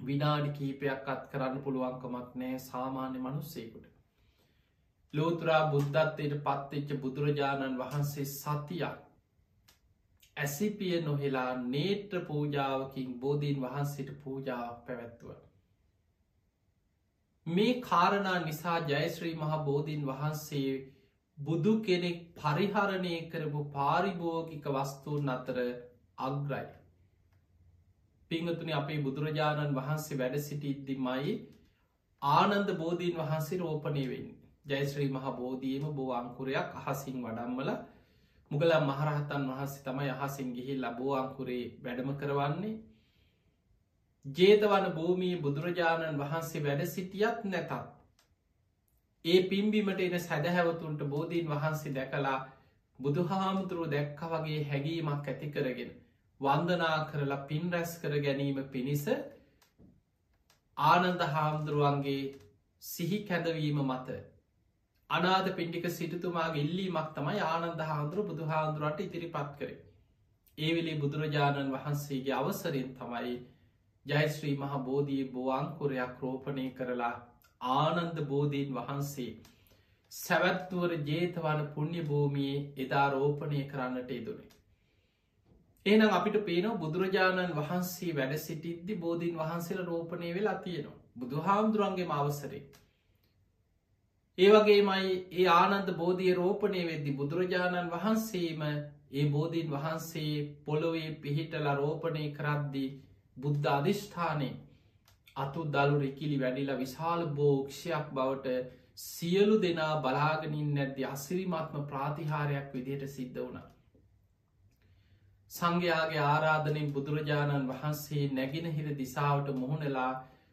විනාඩි කීපයක් අත් කරන්න පුළුවන්කමක් නෑ සාමාන්‍ය මනුස්සේකුට. ලෝතුරා බුද්ධත්වයට පත්වෙච්ච බුදුරජාණන් වහන්සේ සතියක් ඇසිපිය නොහෙලා නේත්‍ර පූජාවකින් බෝධීන් වහන්සේට පූජාවක් පැවැත්තුව. මේ කාරණා නිසා ජයශ්‍රී මහ බෝධීන් වහන්සේ බුදු කෙනෙක් පරිහරණය කරපු පාරිභෝගික වස්තුූන් අතර අග්‍රයි. පිංහතුනි අපේ බුදුරජාණන් වහන්සේ වැඩ සිටිද්දි මයි ආනන්ද බෝධීන් වහන්සේ රෝපනය වෙන් ජයශ්‍රී මහ බෝධීම බෝ අංකුරයක් අහසින් වඩම්මල. මුගලම් මහරහතන් වහන්සේ තමයි අහසින් ගිහි ලබෝ අංකුරේ වැඩම කරවන්නේ. ජේතවන භූමී බුදුරජාණන් වහන්සේ වැඩ සිටියත් නැතත් ඒ පිම්බිමට එන සැදහැවතුන්ට බෝධීන් වහන්සේ දැකලා බුදුහාමුදුරුව දැක්ක වගේ හැඟීමක් ඇති කරගෙන වන්දනා කරලා පින් රැස් කර ගැනීම පිණිස ආනන්ද හාමුදුරුවන්ගේ සිහි කැඳවීම මත අනාද පින්ඩික සිටතුමාගේ ඉල්ලීමක් තමයි ආනන්ද හාන්දුරු බුදු හාන්දුරුවට ඉතිරිපත් කරේ. ඒවෙලේ බුදුරජාණන් වහන්සේගේ අවසරෙන් තමයි ජයශ්‍රී මහ බෝධී බෝවංකුරයක් රෝපණය කරලා ආනන්ද බෝධීන් වහන්සේ සැවැත්තුවර ජේතවන පුුණ්‍ය භූමියයේ එදා රෝපණය කරන්නට ඉදුනේ. ඒනම් අපිට පේනව බුදුරජාණන් වහන්සේ වැඩ සිටිද්දි බෝධීන් වහන්සේල රෝපණය වෙලා තියෙනවා බුදු හාමුදුරන්ගේ අවසරේ ඒවගේමයි ඒ ආනන්ද බෝධිය රෝපණය වෙද්දි බුදුරජාණන් වහන්සේම ඒ බෝධීන් වහන්සේ පොළොවේ පිහිටල රෝපණය කරද්දී බුද්ධ අධිෂ්ඨානය අතු දළු රෙකිලි වැඩිලා විශාල බෝක්ෂයක් බවට සියලු දෙනා බලාගනින් නැද්දි අසිරිමත්ම ප්‍රාතිහාරයක් විදියට සිද්ධ වුණ. සංඝයාගේ ආරාධනින් බුදුරජාණන් වහන්සේ නැගෙනහිර දිසාවට මුහුණලා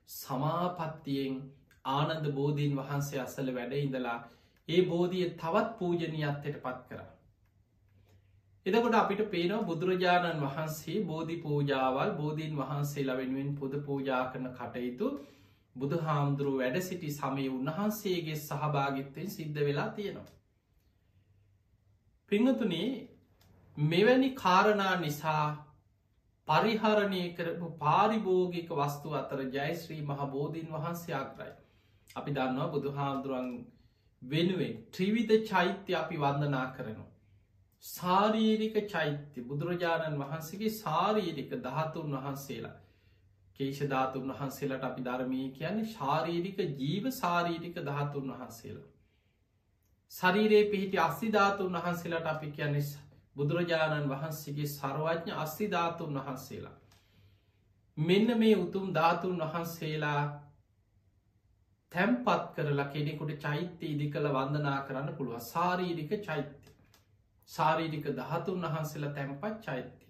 සමාපත්තියෙන් ආනන්ද බෝධීන් වහන්සේ අසල වැඩ ඉඳලා ඒ බෝධිය තවත් පූජනීයත්තයට පත් කර. එදකොට අපිට පේනවා බුදුරජාණන් වහන්සේ බෝධි පූජාවල් බෝධීන් වහන්සේලා වෙනුවෙන් පුද පූජා කරන කටයුතු බුදු හාමුදුරුව වැඩ සිටි සමය උන්වහන්සේගේ සහභාගිත්තයෙන් සිද්ධ වෙලා තියෙනවා. පිංහතුනේ මෙවැනි කාරණා නිසා පරිහරණය කරපු පාරිභෝගික වස්තු අතර ජයශ්‍රී මහ බෝධීන් වහන්සේ ආග්‍රයි. අපි දන්නවා බුදු හාමුදුරුවන් වෙනුවෙන් ත්‍රිවිධ චෛත්‍ය අපි වන්දනා කරනවා. සාරීරික චෛත්‍ය බුදුරජාණන් වහන්සේගේ සාරීරික දහතුන් වහන්සේලා කේෂධාතුන් වහන්සේලට අපි ධර්මී කියන්නේ ශාරීරික ජීව සාරීරික දහතුන් වහන්සේලා. ශරීරයේ පිහිටි අස්සිධාතුන් වහන්සේලට අපි කියන්නේ බුදුරජාණන් වහන්සේගේ සර්වඥ අස්සිධාතුන් වහන්සේලා. මෙන්න මේ උතුම් ධාතුන් වහන්සේලා තැම්පත් කරලා කෙනෙකුට චෛත්‍ය ඉදි කළ වන්දනා කරන්න පුළුව සාරීරික චෛත්‍ය. සාරීරික දහතුන් වහන්සේලා තැම්පත් චෛත්‍ය.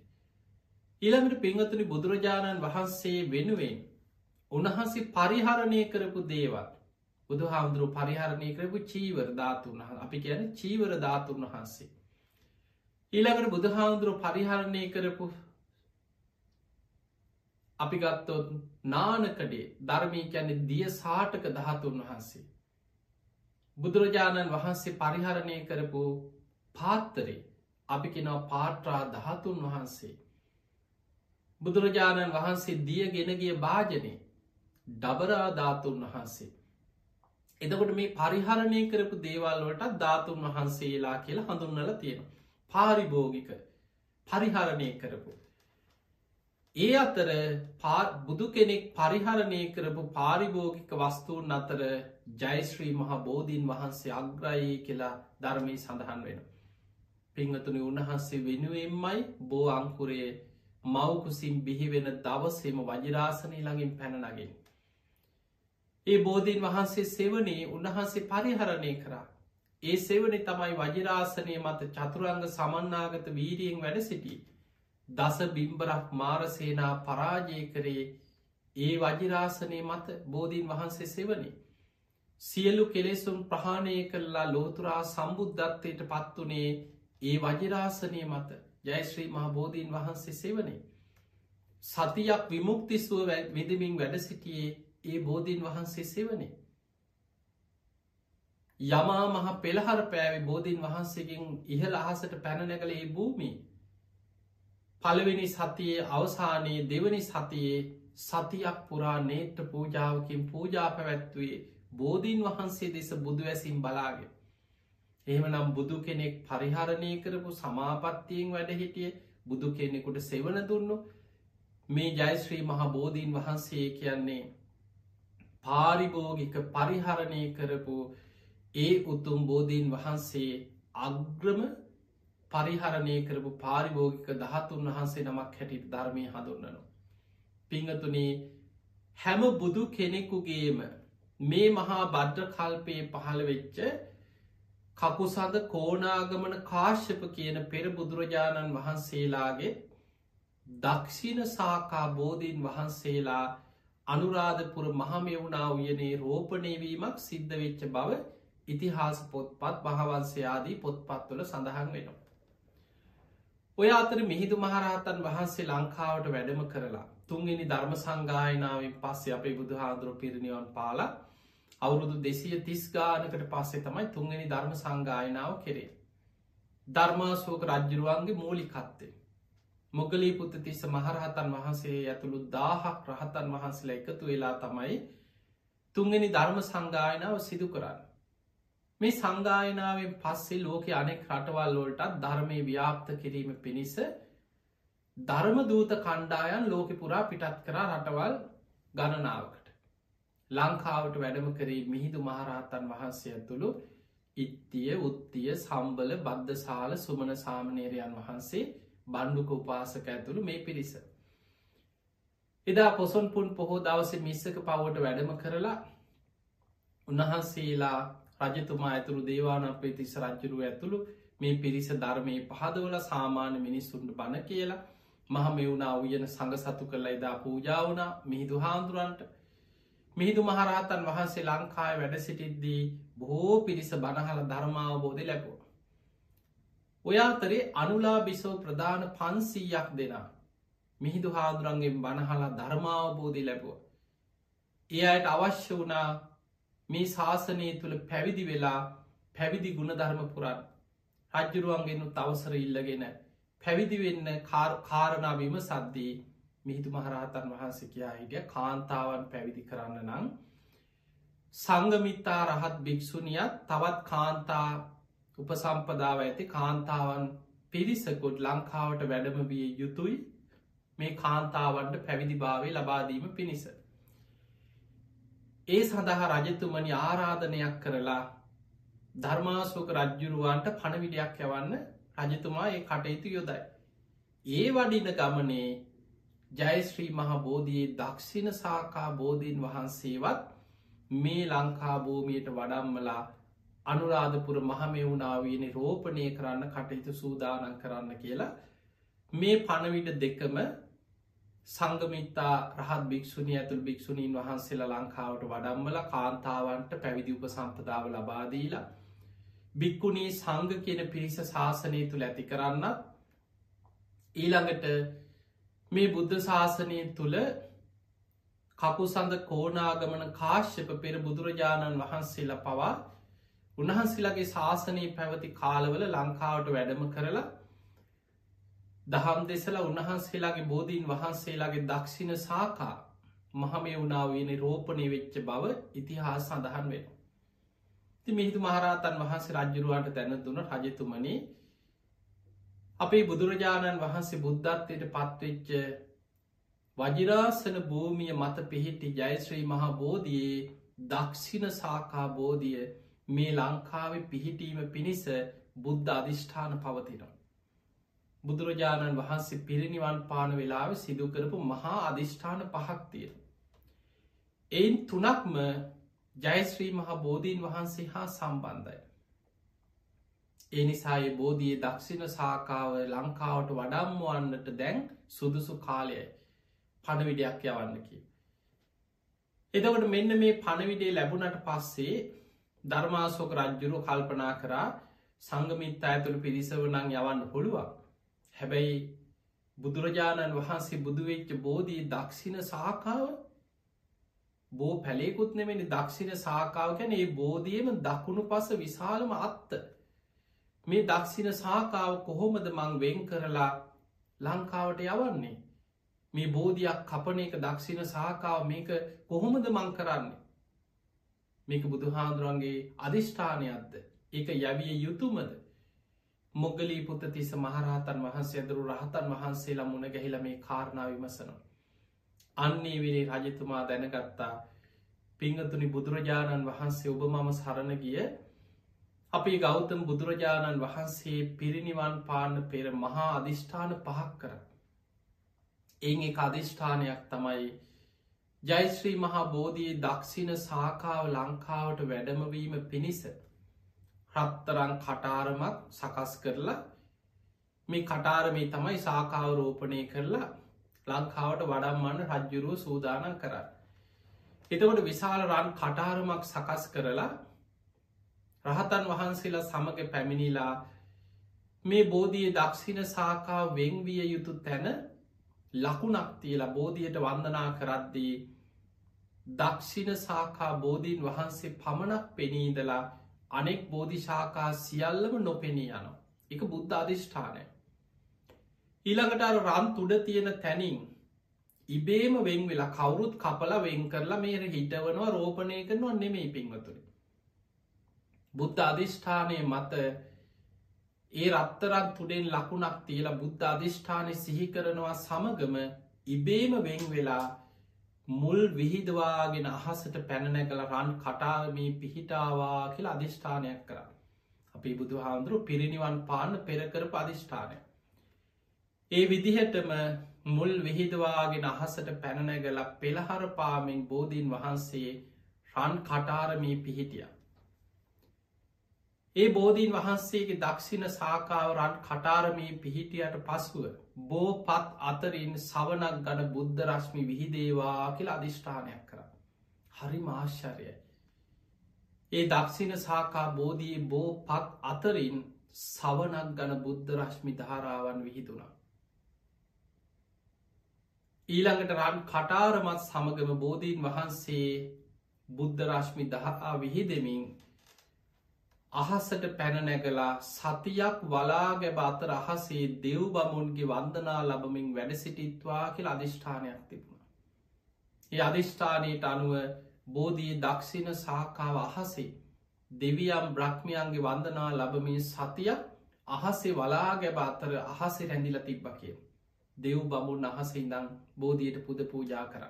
ඊළඟට පිංහතුනි බුදුරජාණන් වහන්සේ වෙනුවෙන් උන්වහන්සේ පරිහරණය කරපු දේවල්. බුදු හාමුදුරු පරිහරණය කරපු චීවර ධාතුන් අපි කියන චීවර ධාතුන් වහන්සේ. ඊළඟට බුදු හාමුදුරු පරිහරණය කරපු අපි ගත්තොත් නානකඩේ ධර්මී කැනෙ දිය සාටක දහතුන් වහන්සේ. බුදුරජාණන් වහන්සේ පරිහරණය කරපු පාත්තරේ අපි කෙනව පාට්‍රා දහතුන් වහන්සේ. බුදුරජාණන් වහන්සේ දිය ගෙනගිය භාජනය ඩබරාධාතුන් වහන්සේ. එදකොට මේ පරිහරණය කරපු දේවල්වලට ධාතුන් වහන්සේලා කියලා හඳුන්නල තියෙන. පාරිභෝගික පරිහරණය කරපු. ඒ අතර බුදු කෙනෙක් පරිහරණය කරපු පාරිභෝගික වස්තුූන් අතර ජයශ්‍රී මහ බෝධීන් වහන්සේ අග්‍රයි කියලා ධර්මී සඳහන් වෙන. පිංහතුනි උන්වහන්සේ වෙනුවෙන්මයි බෝ අංකුරේ මවකුසින් බිහිවෙන දවසේම වජරාසනය ළඟින් පැනනගින්. ඒ බෝධීන් වහන්සේ සෙවනේ උන්වහන්සේ පරිහරණය කරා. ඒ සෙවනි තමයි වජරාසනය මත චතුරංග සමන්නාගත වීරියෙන් වැඩ සිටිය. දස බිම්බරක් මාරසේනා පරාජය කරේ ඒ වජිරාසනය මත බෝධීන් වහන්සේ සෙවනේ. සියලු කෙලෙසුම් ප්‍රහාණය කරලා ලෝතුරා සම්බුද්ධත්වයට පත්වනේ ඒ වජිරාසනය මත ජයශ්‍රී මහ බෝධීන් වහන්සේ සෙවනේ. සතියක් විමුක්තිස්ුව විදමින් වැඩ සිටියේ ඒ බෝධීන් වහන්සේ සෙවනේ. යමා මහ පෙළහර පෑවි බෝධීන් වහන්සේගෙන් ඉහළ අහසට පැනනැකළ ඒ භූමී පළවෙනි සතියේ අවසානයේ දෙවනි සතියේ සතියක් පුරා නේත්‍ර පූජාවකින් පූජා පැවැත්වේ බෝධීන් වහන්සේ දෙස බුදු ඇසින් බලාගෙන. එහෙම නම් බුදු කෙනෙක් පරිහරණය කරපු සමාපත්තියෙන් වැඩ හිටිය බුදු කෙනෙකුට සෙවන දුන්නු මේ ජයශ්‍රී මහා බෝධීන් වහන්සේ කියන්නේ පාරිභෝගික පරිහරණය කරපු ඒ උතුම් බෝධීන් වහන්සේ අග්‍රම පරිහරණය කරපු පාරිභෝගික දහතුන් වහන්සේ නමක් හැටිට ධර්මය හඳුන්නනු. පිංහතුනේ හැම බුදු කෙනෙකුගේම මේ මහා බද්ධ කල්පයේ පහළ වෙච්ච කකුසඳ කෝනාගමන කාශ්‍යප කියන පෙර බුදුරජාණන් වහන්සේලාගේ දක්ෂිණ සාකා බෝධීන් වහන්සේලා අනුරාධපුර මහමෙවුණා උයනේ රෝපණයවීමක් සිද්ධ වෙච්ච බව ඉතිහාස පොත්පත් භාවන්සයාදී පොත්පත්වල සඳහන් වෙනවා. ඔය අතර මිහිදු මහරහතන් වහන්සේ ලංකාවට වැඩම කරලා තුන්ගෙන ධර්ම සංගායනාවෙන් පස්සේ අපේ බුදු හාදුරු පිරිනිවන් පාලා අවුරුදු දෙසිය තිස් ගානකට පස්සේ තමයි තුන්ගෙන ධර්ම සංගායනාව කෙරේ. ධර්මාශෝක රජ්ජරුවන්ගේ මූලිකත්තේ. මොගලී පුත්ත තිස්ස මහරහතන් වහන්සේ ඇතුළු දාහක් රහතන් වහන්සේලා එකතු වෙලා තමයි තුන්ගනි ධර්ම සංගායනාව සිදු කරන්න. මේ සංගායනාවෙන් පස්සේ ලෝක අනෙක් රටවල්ලෝටත් ධර්මය ව්‍යාප්ත කිරීම පිණිස ධර්ම දූත කණ්ඩායන් ලෝක පුරා පිටත් කරා රටවල් ගණනාවකට. ලංකාවට වැඩම කරේ මිහිදු මහරහතන් වහන්සේ ඇතුළු ඉත්තිය උත්තිය සම්බල බද්ධසාල සුමන සාමනේරයන් වහන්සේ බණ්ඩුක උපාසක ඇතුළු මේ පිරිස. එදා පොසොන් පුන් පොහෝ දවස මිස්සක පවට වැඩම කරලා උන්වහන්සේලා රජතුමා ඇතුළු දේවානපේ තිස්ස රජ්ජුරුව ඇතුළු මේ පිරිස ධර්මය පහදවල සාමාන්‍ය මිනිස්සුන්ට බණ කියලා මහ මෙවුණා උයන සඟ සතු කරලා එදා පූජාවනා මිහිදු හාන්දුරන්ට මිහිදු මහරහතන් වහන්සේ ලංකාය වැඩ සිටිද්දී බොහෝ පිරිස බණහල ධර්මාවබෝධ ලැබෝ. ඔයාතරේ අනුලා බිසෝ ප්‍රධාන පන්සීයක් දෙනා මිහිදු හාදුරන්ගෙන් බණහලා ධර්මාවබෝධි ලැබුව. ඒ අයට අවශ්‍ය වනා මේ ශාසනය තුළ පැවිදි වෙලා පැවිදි ගුණ ධර්ම පුරන් රජ්ජුරුවන්ගෙන්න්නු තවසර ඉල්ලගෙන පැවිදි වෙන්න කාරණාවීම සද්දී මිහිදු මහරහතන් වහන්සකයා හිටිය කාන්තාවන් පැවිදි කරන්න නම් සංගමිත්තා රහත් භික්‍ෂුණියත් තවත් කාන්තා උපසම්පදාව ඇති කාන්තාවන් පිරිසකුත් ලංකාවට වැඩම විය යුතුයි මේ කාන්තාවන්ට පැවිදිභාවේ ලබාදීම පිණිස. ඒ සඳහා රජතුමනි ආරාධනයක් කරලා ධර්මාශෝක රජ්ජුරුවන්ට පණවිඩයක් යවන්න රජතුමා ඒ කටයුතු යොදයි. ඒ වඩින ගමනේ ජයශ්‍රී මහා බෝධයේ දක්ෂිණ සාකා බෝධීන් වහන්සේවත් මේ ලංකා භූමියයට වඩම්මලා අනුරාධපුර මහමෙවුණාවීන රෝපණය කරන්න කටයුතු සූදානන් කරන්න කියලා මේ පණවිට දෙකම සංගමිතා රහත් භික්ෂුණී ඇතුළ භික්ෂුණීන් වහන්සේලා ලංකාවට වඩම්මල කාන්තාවන්ට පැවිදි උප සම්පදාව ලබාදීලා බික්කුණී සංග කියන පිරිස ශාසනය තුළ ඇති කරන්නත් ඊළඟට මේ බුද්ධ ශාසනය තුළ කපු සඳ කෝනාගමන කාශ්‍යප පෙර බුදුරජාණන් වහන්සේලා පවා උන්වහන්සේලාගේ ශාසනය පැවති කාලවල ලංකාවට වැඩම කරලා දහම් දෙසලා උන්වහන්සේලාගේ බෝධීන් වහන්සේලාගේ දක්ෂිණ සාකා මහමේ වුණාවන රෝපණය වෙච්ච බව ඉතිහාස සඳහන් වෙන. ති මිහිතු මහරහතන් වහන්සේ රජ්ජුරුවන්ට තැන දුන රජතුමනේ අපේ බුදුරජාණන් වහන්සේ බුද්ධත්වයට පත්වෙච්ච වජිරාසන භූමිය මත පිහිටි ජයශ්‍රී මහා බෝධයේ දක්ෂිණ සාකා බෝධිය මේ ලංකාවේ පිහිටීම පිණිස බුද්ධ අධිෂ්ඨාන පවතිනවා. බුදුරජාණන් වහන්සේ පිරිනිවන් පාන වෙලාව සිදුකරපු මහා අධිෂ්ඨාන පහක්තිය. එයින් තුනක්ම ජයශ්‍රී මහා බෝධීන් වහන්සේ හා සම්බන්ධයි. එනිසාය බෝධිය දක්ෂිණ සාකාව ලංකාවට වඩම්මුවන්නට දැන් සුදුසු කාලයයි පණවිඩයක් යවන්නකි. එදකට මෙන්න මේ පණවිඩේ ලැබුණට පස්සේ ධර්මාසෝක රජ්ජුරු කල්පනා කරා සංගමිත් ඇතුළ පිරිසවනං යවන්න පුළුවන්. හැබැයි බුදුරජාණන් වහන්සේ බුදුවෙච්ච බෝධී දක්ෂිණ සාකාව බෝ පැලෙකුත් නෙමනි දක්ෂිණ සාකාව කැන ඒ බෝධියම දකුණු පස විශාලම අත්ත. මේ දක්ෂිණ සාකාව කොහොමද මං වෙන් කරලා ලංකාවට යවන්නේ? මේ බෝධයක් කපන එක දක්ෂින සාකාව මේක කොහොමද මං කරන්නේ? මේක බුදුහාදුරන්ගේ අධිෂ්ඨානයක්ද ඒක යවිය යුතුමද? මොගලී පුත තිස මහරහතන් වහන්සේ ඇදරු රහතන් වහන්සේලා මුණ ගැහිල මේ කාරණාව විමසනවා. අන්නේ විරේ රජතුමා දැනගත්තා පිංහතුනි බුදුරජාණන් වහන්සේ ඔබ මම සරණ ගිය අපි ගෞතම් බුදුරජාණන් වහන්සේ පිරිනිවන් පාන්න පෙර මහා අධිෂ්ඨාන පහක් කර. ඒ එක අධිෂ්ඨානයක් තමයි ජයිශ්‍රී මහා බෝධයේ දක්ෂින සාකාව ලංකාවට වැඩමවීම පිණිස රත්තරං කටාරමක් සකස් කරලා මේ කටාරමේ තමයි සාකාව රෝපණය කරලා ලංකාවට වඩම්මන්න රජ්ජුරුව සූදානන් කරන්න. එතකොට විශාල රන් කටාරමක් සකස් කරලා රහතන් වහන්සේලා සමග පැමිණිලා මේ බෝධිය දක්ෂින සාකා වෙංවිය යුතු තැන ලකුණක් තියලා බෝධියට වන්දනා කරද්දී දක්ෂින සාකා බෝධීන් වහන්සේ පමණක් පෙනීදලා අනෙක් බෝධිශාකා සියල්ලම නොපෙනී යනවා. එක බුද්ධ අධිෂ්ඨානය. ඊළඟට අර රන් තුඩ තියෙන තැනින් ඉබේම වෙන් වෙලා කවුරුත් කපල වෙන් කරලා මේර හිටවනවා රෝපණය කරනවා නෙමෙයි පින්වතුරි. බුද්ධ අධිෂ්ඨානය මත ඒ රත්තරක් තුඩෙන් ලකුණක් තියලා බුද්ධ අධිෂ්ඨානය සිහි කරනවා සමගම ඉබේම වෙන් වෙලා මුල් විහිදවාගෙන අහසට පැනනැකල රන් කටාරමී පිහිටාවා කියලා අධිෂ්ඨානයක් කර. අපි බුදු හාමුදුරු පිරිනිවන් පාන්න පෙරකර අධිෂ්ඨානය. ඒ විදිහටම මුල් විහිදවාගෙන අහසට පැනනැගල පෙළහර පාමෙන් බෝධීන් වහන්සේ රන් කටාරමී පිහිටිය. ඒ බෝධීන් වහන්සේගේ දක්ෂින සාකාව රන් කටාරමී පිහිටියට පසුව බෝ පත් අතරින් සවනක් ගන බුද්ධ රශ්මි විහිදේවා කියලා අධිෂ්ඨානයක් කර. හරි මාශ්චරයයි. ඒ දක්ෂින සාකා බෝධී බෝ පත් අතරින් සවනක් ගන බුද්ධ රශ්මි ධාරාවන් විහිදුනා. ඊළඟට රන් කටාරමත් සමගම බෝධීන් වහන්සේ බුද්ධ රශ්මි දහා විහිදෙමින් අහසට පැනනැගලා සතියක් වලාගැබ අතර අහසේ දෙව් බමුන්ගේ වන්දනා ලබමින් වැඩ සිටිත්වා කියල අධිෂ්ඨානයක් තිබුණ. ඒ අධිෂ්ඨානයට අනුව බෝධී දක්ෂින සාකාව අහසේ දෙවියම් බ්‍රහ්මයන්ගේ වන්දනා ලබමින් සතියක් අහසේ වලාගැබ අතර අහසේ රැඳිල තිබ්බ කිය. දෙව් බමුන් අහස ඉඳං බෝධියට පුද පූජා කර.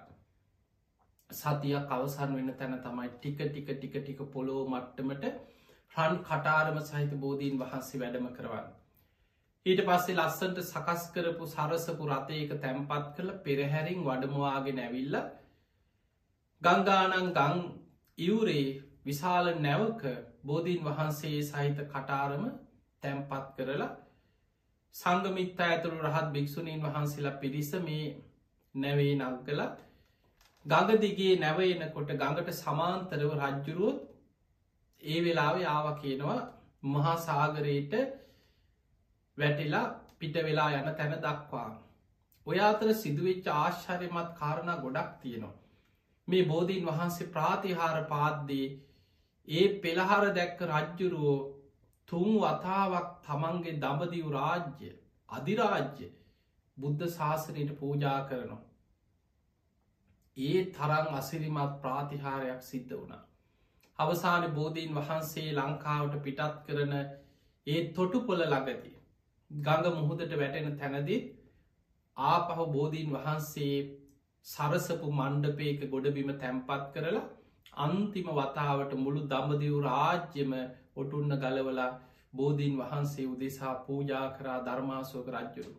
සතියක් අවසන් වෙන තැන තමයි ටික ටික ටික ටික පොලෝ මට්ටමට රන් කටාරම සහිත බෝධීන් වහන්සේ වැඩම කරවන්න. ඊට පස්සේ ලස්සන්ට සකස් කරපු සරසපු රථයක තැම්පත් කළ පෙරහැරින් වඩමවාගෙන ඇවිල්ල ගංගානං ගං ඉවරේ විශාල නැවක බෝධීන් වහන්සේ සහිත කටාරම තැම්පත් කරලා සංගමිත්ත ඇතුළු රහත් භික්‍ෂුණීන් වහන්සේලා පිරිස මේ නැවේ නංකල ගඟ දිගේ නැවයනකොට ගඟට සමාන්තරව රජ්ජුරුවත් ඒ වෙලාව යාව කියනවා මහා සාගරයට වැටිලා පිට වෙලා යන තැන දක්වා. ඔය අතර සිදුවෙච්ච ආශ්චර්යමත් කාරණ ගොඩක් තියෙනවා. මේ බෝධීන් වහන්සේ ප්‍රාතිහාර පාද්දී ඒ පෙළහර දැක්ක රජ්ජුරුවෝ තුන් වතාවක් තමන්ගේ දඹදිව් රාජ්‍ය අධිරාජ්‍ය බුද්ධ ශාසනයට පූජා කරනවා. ඒ තරං අසිරිමත් ප්‍රාතිහාරයක් සිද්ධ වුණා. අවසාන බෝධීන් වහන්සේ ලංකාවට පිටත් කරන ඒ තොටු පොල ළඟදී. ගඟ මුහුදට වැටෙන තැනදිත් ආපහු බෝධීන් වහන්සේ සරසපු මණ්ඩපයක ගොඩබිම තැම්පත් කරලා අන්තිම වතාවට මුළු දම්බදිව් රාජ්‍යම ඔටුන්න ගලවලා බෝධීන් වහන්සේ උදෙසා පූජා කරා ධර්මාසෝක රජ්ජුරු.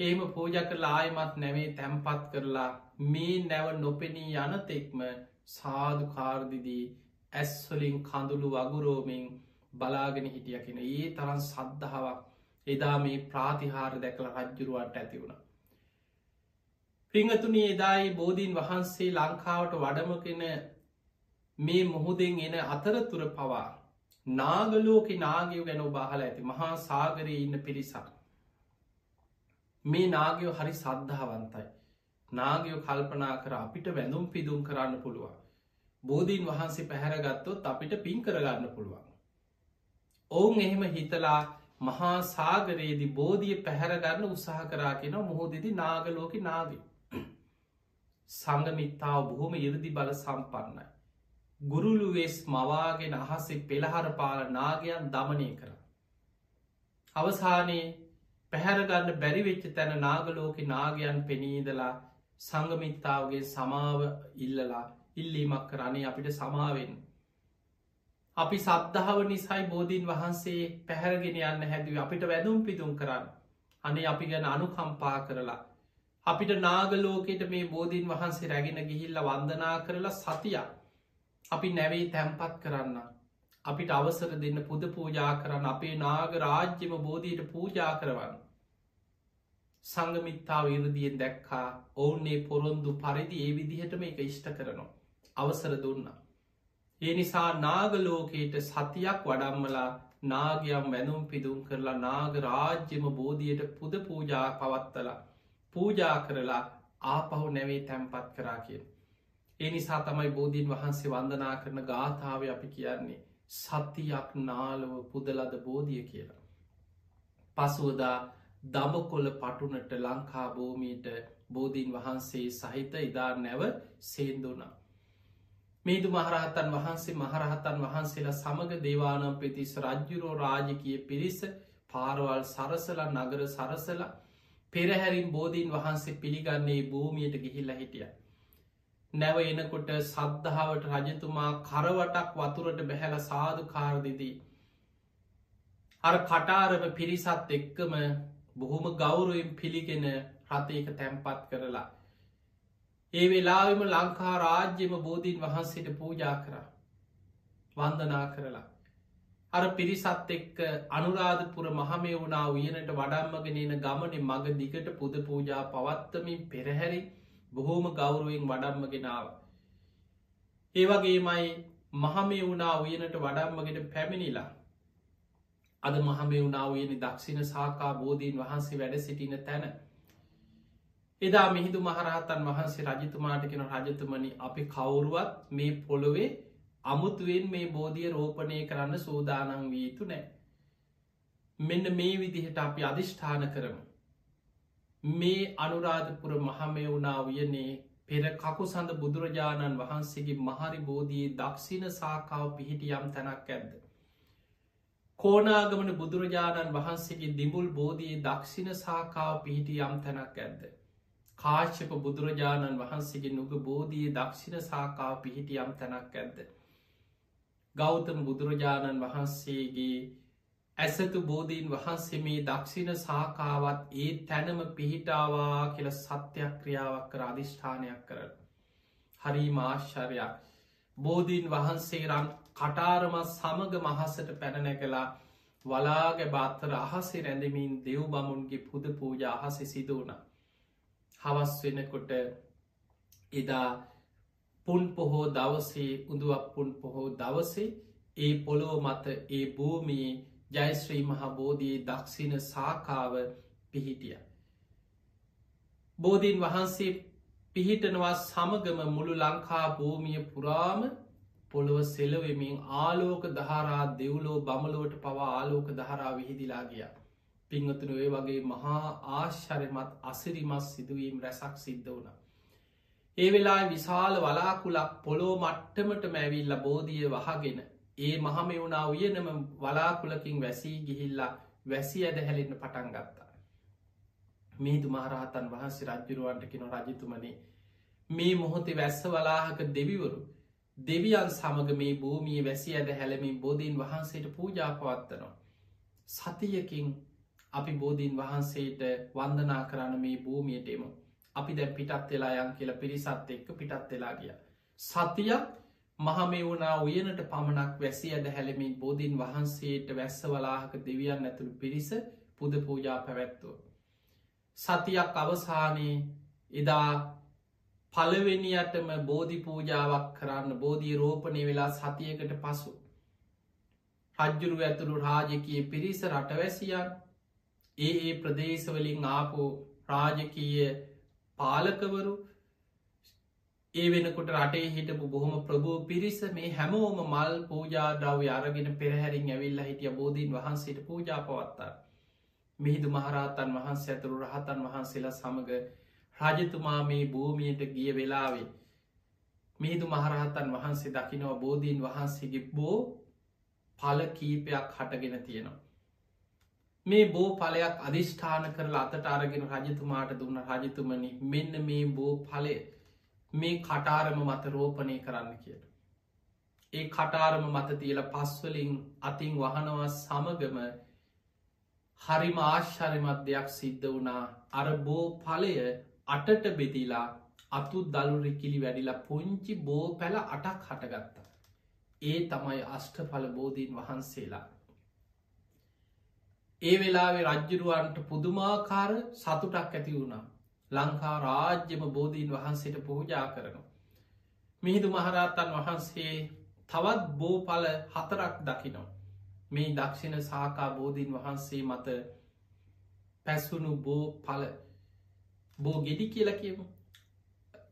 ඒම පූජ කරලා ආයමත් නැවේ තැම්පත් කරලා මේ නැව නොපෙනී යනතෙක්ම සාධකාර්දිදී ඇස්වලින් කඳුළු වගුරෝමින් බලාගෙන හිටිය කෙන ඒ තරන් සද්ධාවක් එදා මේ ප්‍රාතිහාර දැකළ රජ්ජුරුවන්ට ඇති වුණ. පිංහතුනි එදායි බෝධීන් වහන්සේ ලංකාවට වඩමකෙන මේ මුහුදෙන් එන අතරතුර පවා නාගලෝක නාගයෝ ගැන බාහල ඇති මහා සාගරය ඉන්න පිරිසක්. මේ නාගයෝ හරි සද්ධාවන්තයි. නාගයෝ කල්පනා කර අපිට වැඳුම් පිදුම් කරන්න පුළුවන්. බෝධීන් වහන්සේ පැහැරගත්තොත් අපිට පින් කරගන්න පුළුවන්. ඔවුන් එහෙම හිතලා මහා සාගරයේදි බෝධිය පැහැරගන්න උත්සාහ කරා කියෙන මුහෝදදි නාගලෝක නාවී. සංගමිත්තාව බොහොම ඉරදි බල සම්පන්නයි. ගුරුලුවෙස් මවාගෙන අහසේ පෙළහර පාල නාගයන් දමනය කර. අවසානයේ පැහැරගන්න බැරිවෙච්ච තැන නාගලෝක නාගයන් පෙනීදලා සංගමිත්තාවගේ සමාව ඉල්ලලා ඉල්ලීමක් කරන්නේ අපිට සමාවෙන්. අපි සද්ධාව නිසයි බෝධීන් වහන්සේ පැහැරගෙන යන්න හැදුව අපිට වැදුම් පිදුම් කරන්න. අනේ අපි ගැන අනුකම්පා කරලා. අපිට නාගලෝකෙට මේ බෝධීන් වහන්සේ රැගෙන ගිහිල්ල වන්දනා කරලා සතියක්. අපි නැවෙයි තැම්පත් කරන්න. අපිට අවසර දෙන්න පුද පූජා කරන්න අපේ නාග රාජ්‍යම බෝධීට පූජා කරවන්න. සංගමිත්තාව ඉරදියෙන් දැක්කා ඔවුන්නේ පොරොන්දු පරිදි ඒ විදිහටම එක ඉෂ්ට කරනවා. අවසර දුන්නා. ඒ නිසා නාගලෝකයට සතියක් වඩම්මලා නාගයම් වැනුම් පිදුම් කරලා නාග රාජ්‍යම බෝධියයට පුද පූජා පවත්තලා පූජා කරලා ආපහු නැවේ තැම්පත් කරා කියෙන්. ඒ නිසා තමයි බෝධීන් වහන්සේ වන්දනා කරන ගාථාව අපි කියන්නේ සතියක් නාලව පුදලද බෝධිය කියලා. පසුවදා දමකොල පටුනට ලංකා භූමීට බෝධීන් වහන්සේ සහිත ඉදා නැව සේන්දුනා. මේදු මහරහතන් වහන්සේ මහරහතන් වහන්සේලා සමඟ දේවානම් පෙතිස් රජ්ජුරෝ රාජකය පිරිස පාරවල් සරසල නගර සරසල පෙරහැරින් බෝධීන් වහන්සේ පිළිගන්නේ භූමියයට ගිහිල්ල හිටිය. නැව එනකොට සද්ධාවට රජතුමා කරවටක් වතුරට බැහැල සාධ කාරදිදී. අර කටාරම පිරිසත් එක්කම බොහොම ගෞරුවෙන් පිළිගෙන රථයක තැම්පත් කරලා. ඒ වෙලාවෙම ලංකා රාජ්‍යම බෝධීන් වහන්සේට පූජා කරා. වන්දනා කරලා. අර පිරිසත් එක්ක අනුරාධපුර මහමේ වුණා උයනට වඩම්මගෙනන ගමන මග දිගට පුද පූජා පවත්තමින් පෙරහැරි බොහෝම ගෞරුවෙන් වඩම්මගෙනාව. ඒවගේමයි මහමේ වුණා උයනට වඩම්මගෙන පැමිණිලා. අද මහමේ වුණා උයනි දක්ෂිණ සාකා බෝධීන් වහන්සේ වැඩ සිටින තැන. එදා මිහිදු මහරහතන් වහන්සේ රජතුමාට කෙන රජතුමනි අපි කවුරුවත් මේ පොළොවේ අමුතුවෙන් මේ බෝධිය රෝපණය කරන්න සූදානං වී යුතු නෑ. මෙන්න මේ විදිහට අපි අධිෂ්ඨාන කරමු. මේ අනුරාධපුර මහමෙවුනා වයනේ පෙර කකු සඳ බුදුරජාණන් වහන්සේගේ මහරි බෝධයේ දක්ෂිණ සාකාව පිහිටි යම් තැනක් ඇද්ද. කෝනාගමන බුදුරජාණන් වහන්සේගේ දිමුල් බෝධයේ දක්ෂිණ සාකාව පිහිටි යම් තැනක් ඇද්ද. කාශ්‍යප බුදුරජාණන් වහන්සේගේ නුග බෝධයේ දක්ෂිණ සාකාව පිහිටි යම් තැනක් ඇද්ද. ගෞතම බුදුරජාණන් වහන්සේගේ ඇසතු බෝධීන් වහන්සේ මේ දක්ෂිණ සාකාවත් ඒ තැනම පිහිටාවා කියල සත්‍යයක් ක්‍රියාවක් කර අධිෂ්ඨානයක් කරන. හරි මාශ්චරයක් බෝධීන් වහන්සේ රන් කටාරමත් සමග මහසට පැනනැකලා වලාග බාත්තර අහසේ රැඳමින් දෙව් බමුන්ගේ පුද පූජ අහස සිදුවන. හවස් වෙනකොට එදා පුන් පොහෝ දවසේ උදුවක් පුන් පොහෝ දවසේ ඒ පොළොව මත ඒ භූමියේ ජයශ්‍රී මහබෝධයේ දක්ෂින සාකාව පිහිටිය. බෝධීන් වහන්සේ පිහිටනවා සමගම මුළු ලංකා භූමිය පුරාම පොළොව සෙලවෙමින් ආලෝක දහරා දෙව්ලෝ බමලුවට පවා ආලෝක දහරා විහිදිලා ගිය. පිංහතුන ඔය වගේ මහා ආශ්චරමත් අසිරිමස් සිදුවීම් රැසක් සිද්ධ වුණ. ඒ වෙලා විශාල වලාකුලක් පොලෝ මට්ටමට මැවිල්ල බෝධිය වහගෙන ඒ මහමෙවුනා උයනම වලාකුලකින් වැසී ගිහිල්ලා වැසි ඇද හැලෙන්න පටන් ගත්තා. මේතු මහරහතන් වහන්සේ රජ්ජුරුවන්ට කෙන රජතුමනේ මේ මොහොතේ වැස්ස වලාහක දෙවිවරු දෙවියන් සමග මේ භූමිය වැසි ඇද හැලමින් බෝධීන් වහන්සේට පූජා පවත්වනවා. සතියකින් අපි බෝධීන් වහන්සේට වන්දනා කරන්න මේ භූමියටම අපි දැ පිටත් වෙලා යන් කියලා පිරිසත් එක්ක පිටත් වෙලා ගිය. සතියක් මහමේ වුණා උයනට පමණක් වැසි ඇද හැළමින් බෝධීන් වහන්සේට වැස්සවලාහක දෙවියන් ඇතුළු පිරිස පුද පූජා පැවැත්තුව. සතියක් අවසානයේ එදා පළවෙනියටම බෝධි පූජාවක් කරන්න බෝධී රෝපණය වෙලා සතියකට පසු. රජ්ජුරු ඇතුළු රාජකයේ පිරිස රටවැසියන් ඒ ඒ ප්‍රදේශවලින් ආපු රාජකීය පාලකවරු ඒ වෙනකොට රටේ හිටපු බොහොම ප්‍රභූ පිරිස මේ හැමෝම මල් පූජා ද්‍රව්‍ය අරගෙන පෙරහැරින් ඇවිල්ල හිටිය බෝධීන් වහන්සේට පූජා පවත්තා. මිහිදු මහරහතන් වහන්සේ ඇතුරු රහතන් වහන්සේලා සමඟ රජතුමා මේ භූමියයට ගිය වෙලාවේ. මිහිදු මහරහතන් වහන්සේ දකිනව බෝධීන් වහන්සේගේ බෝ පල කීපයක් හටගෙන තියෙනවා. මේ බෝ පලයක් අධිෂ්ඨාන කරලා අතට අරගෙන රජතුමාට දුන්න රජතුමනි මෙන්න මේ බෝ පලය මේ කටාරම මත රෝපනය කරන්න කියලා. ඒ කටාරම මත තියල පස්වලින් අතින් වහනවා සමගම හරිම ආශ්චරිමත් දෙයක් සිද්ධ වනා අර බෝ පලය අටට බෙදිලා අතු දළුරි කිලි වැඩිලා පුංචි බෝ පැල අටක් හටගත්තා. ඒ තමයි අෂ්ටඵල බෝධීන් වහන්සේලා. ඒ වෙලාවේ රජ්ජුරුවන්ට පුදුමාකාර සතුටක් ඇති වුණා ලංකා රාජ්‍යම බෝධීන් වහන්සේට පූජා කරනවා. මිහිදු මහරත්තන් වහන්සේ තවත් බෝපල හතරක් දකිනවා. මේ දක්ෂිණ සාකා බෝධීන් වහන්සේ මත පැසුණු බෝ පල බෝ ගෙඩි කියල කියමු.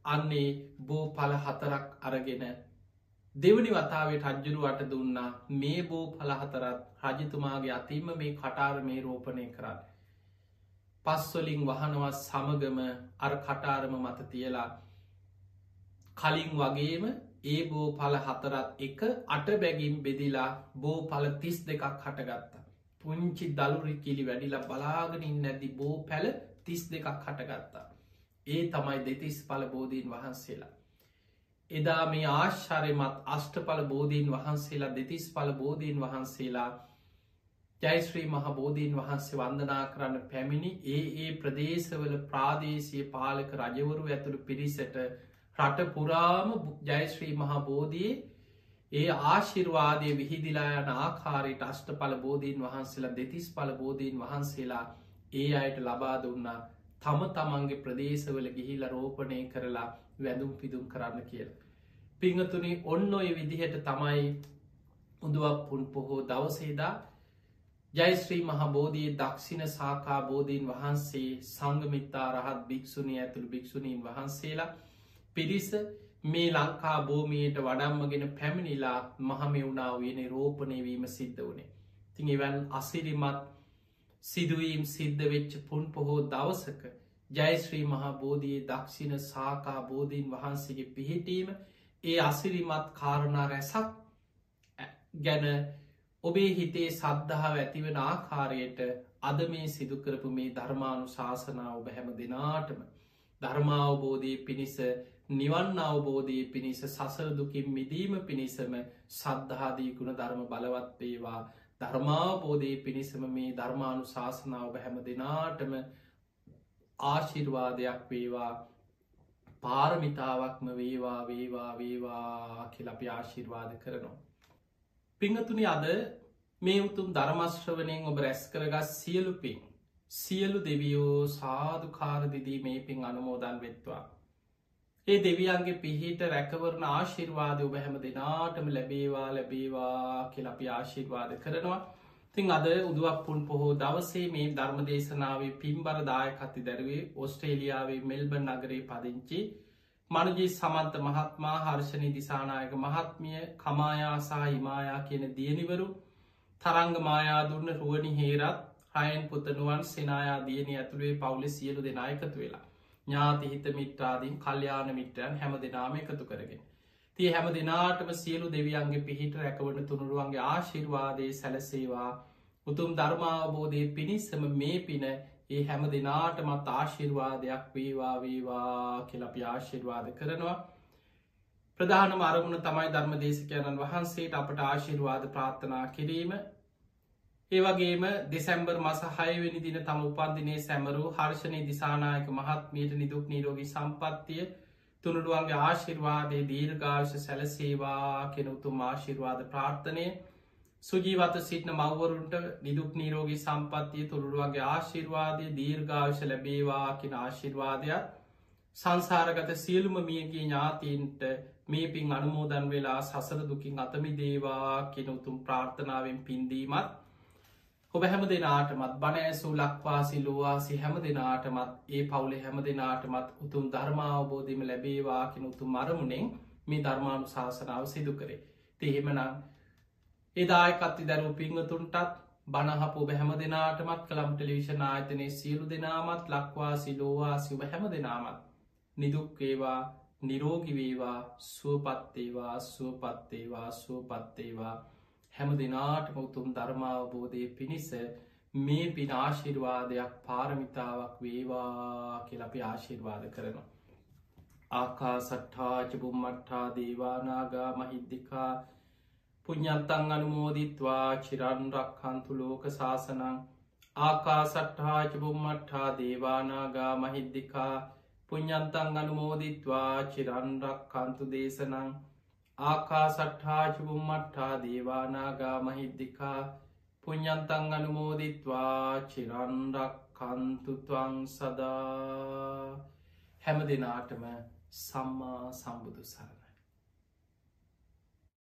අන්නේ බෝ පල හතරක් අරගෙන දෙවනි වතාවේ රජ්ජුරුවට දුන්නා මේ බෝ පලහතරත් රජතුමාගේ අතිම මේ කටාර මේ රෝපණය කරන්න. පස්වලින් වහනවත් සමගම අර කටාරම මත තියලා කලින් වගේම ඒ බෝ පල හතරත් එක අට බැගින් බෙදිලා බෝ පල තිස් දෙකක් හටගත්තා. පුංචි දළුරි කිලි වැඩිලා බලාගෙනින් නැති බෝ පැල තිස් දෙකක් හටගත්තා. ඒ තමයි දෙතිස් පල බෝධීන් වහන්සේලා. එදා මේ ආශ්චරයමත් අෂ්ටඵල බෝධීන් වහන්සේලා දෙතිස් පල බෝධීන් වහන්සේලා ජයිශ්‍රී මහ බෝධීන් වහන්සේ වන්දනා කරන්න පැමිණි ඒ ඒ ප්‍රදේශවල ප්‍රාදේශය පාලක රජවරු ඇතුළු පිරිසට රට පුරාම ජයශ්‍රී මහා බෝධයේ ඒ ආශිර්වාදය විහිදිලා යන ආකාරයට අෂ්ටඵල බෝධීන් වහන්සේලා දෙතිස් පල බෝධීන් වහන්සේලා ඒ අයට ලබා දුන්නා තම තමන්ගේ ප්‍රදේශවල ගිහිල රෝපණය කරලා වැදුම් පිදුම් කරන්න කියලා. පිංහතුනි ඔන්න ඔය විදිහට තමයි උදුවක් පුන් පොහෝ දවසේදා ජයිශ්‍රී මහබෝධී දක්ෂිණ සාකා බෝධීන් වහන්සේ සංගමිත්තා රහත් භික්‍ෂුණී ඇතුළු භික්‍ෂුණීන් වහන්සේලා පිරිස මේ ලංකා භූමියයට වඩම්මගෙන පැමිණිලා මහමෙවුණා වයන රෝපණයවීම සිද්ධ වනේ. තිං එවැන් අසිරිමත් සිදුවීම් සිද්ධ වෙච්ච පුන් පොහෝ දවසක ජයශ්‍රී මහා බෝධයේ දක්ෂිණ සාකා බෝධීන් වහන්සේගේ පිහිටීම ඒ අසිරිමත් කාරණා රැසක් ගැන ඔබේ හිතේ සද්ධාව ඇතිවෙන ආකාරයට අද මේ සිදුකරපු මේ ධර්මානු ශාසනාව ඔබ හැම දෙනාටම ධර්මාවබෝධය පිණිස නිවන් අවබෝධය පිණිස සසරදුකින් මිදීම පිණිසම සද්ධාදී ගුණ ධර්ම බලවත්වේවා ධර්මාබෝධය පිණිසම මේ ධර්මානු ශාසනාව හැම දෙනාටම ආශිර්වාදයක් වේවා. පාරමිතාවක්ම වේවා වේවා වේවා කියලපි ආශිර්වාද කරනවා. පිංහතුනි අද මේ උතුම් ධර්මශ්‍රවනයෙන් ඔබ රැස් කරගත් සියලු පින් සියලු දෙවියෝ සාධකාරදිදී මේ පින් අනුමෝදන් වෙත්වා. ඒ දෙවියන්ගේ පිහිට රැකවරණ ආශිර්වාද ඔබ හැම දෙනාටම ලැබේවා ලැබේවා කියලපි ආශිර්වාද කරනවා. තිං අද උදුවක් පුන් පොහෝ දවසේ මේ ධර්ම දේශනාවේ පින්බර දායකත්ති දැරුවේ ඔස්ට්‍රේලියාවේ මෙල්බන් නගරේ පදිංචි මනුජී සමන්ත මහත්මා හර්ෂණි දිසානායක මහත්මිය කමායා සහ හිමායා කියන දියනිවරු තරංග මායාදුන්න රුවනි හේරත් හයන් පුතනුවන් සෙනයා දියනි ඇතුළේ පවුලි සියලු දෙනා එකතු වෙලා ඥාති හිත මිට්ටාදීන් කල්්‍යයාන මිට්‍රයන් හැම දෙනාම එකතු කරගෙන තිය හැම දෙනාටම සියලු දෙවියන්ගේ පිහිට රැකවන තුනුරුවන්ගේ ආශිර්වාදය සැලසේවා. උතුම් ධර්මාවබෝධය පිණිස්සම මේ පින ඒ හැම දෙනාටමත් ආශිර්වාදයක් වේවා වේවා කියලපි ආශිර්වාද කරනවා. ප්‍රධාන අරමුණ තමයි ධර්ම දේශකයණන් වහන්සේට අපට ආශිර්වාද ප්‍රාර්ථනා කිරීම. ඒවගේම දෙසැම්බර් මස හයවෙනි දින තම උපන්දිනය සැමරු හර්ෂණය දිසානායක මහත්මීට නිදුක් නීරෝගී සම්පත්තිය තුනුළුවන්ගේ ආශිර්වාදය දීර්ඝාශ සැලසේවා කෙනුතුම් ආශිර්වාද ප්‍රාර්ථනය. සුජීවත සිටින මවවරුන්ට නිදුක් නීරෝගී සම්පත්තිය තුළුළුවන්ගේ ආශිර්වාදය දීර්ඝාශ ලැබේවා කියෙන ආශිර්වාදයක් සංසාරගත සියලුම මියගේ ඥාතීන්ට මේ පින් අනුමෝදන් වෙලා සසර දුකින් අතමි දේවා කෙනුතුම් ප්‍රාර්ථනාවෙන් පින්දීමත් ඔබ හැම දෙනාටමත් බණඇසූ ලක්වාසි ලෝවාසි හැම දෙනාටමත් ඒ පවුලෙ හැම දෙනාටමත් උතුම් ධර්මාවබෝධීම ලැබේවාකින උතුම් අරමුණෙන් මේ ධර්මාණු ශාසනාව සිදු කරේ. තිහෙමනම් එදායකත්ති දැරූ පිංහතුන්ටත් බණහපු බැහැම දෙනාටමත් කළම් ටෙලිවිෂන් ආයතනය සියලු දෙනාමත් ලක්වාසි ලෝවාසි ඔබ හැම දෙනාමත් නිදුක්වේවා නිරෝගිවේවා සුවපත්තේවා සුවපත්තේවා සුවපත්තේවා හැම දෙනාටම උතුම් ධර්මාවබෝධය පිණිස මේ පිනාශිර්වාදයක් පාරමිතාවක් වේවා කියලපි ආශිර්වාද කරනවා. ආකා සට්ඨාච බුම්මට්ටා දේවානාගා මහිද්දිකා පුഞ්ඥත්තං අනුමෝදිත්වා චිරන්රක්කන්තු ලෝක ශාසනං ආකා සට්ඨාච බුම්මට්ටා දේවානාගා මහිද්දිකා පුഞ්ඥන්තං අනුමෝදිත්වා චිරන්රක්කන්තු දේශනං ආකා සට්ඨාචුබුම්මට්ටා දේවානාගා මහිද්දිකා පුഞ්ඥන්තං අනුමෝදිත්වා චිරන්රක් කන්තුතුවං සදා හැම දෙනාටම සම්මා සම්බුදු සරණ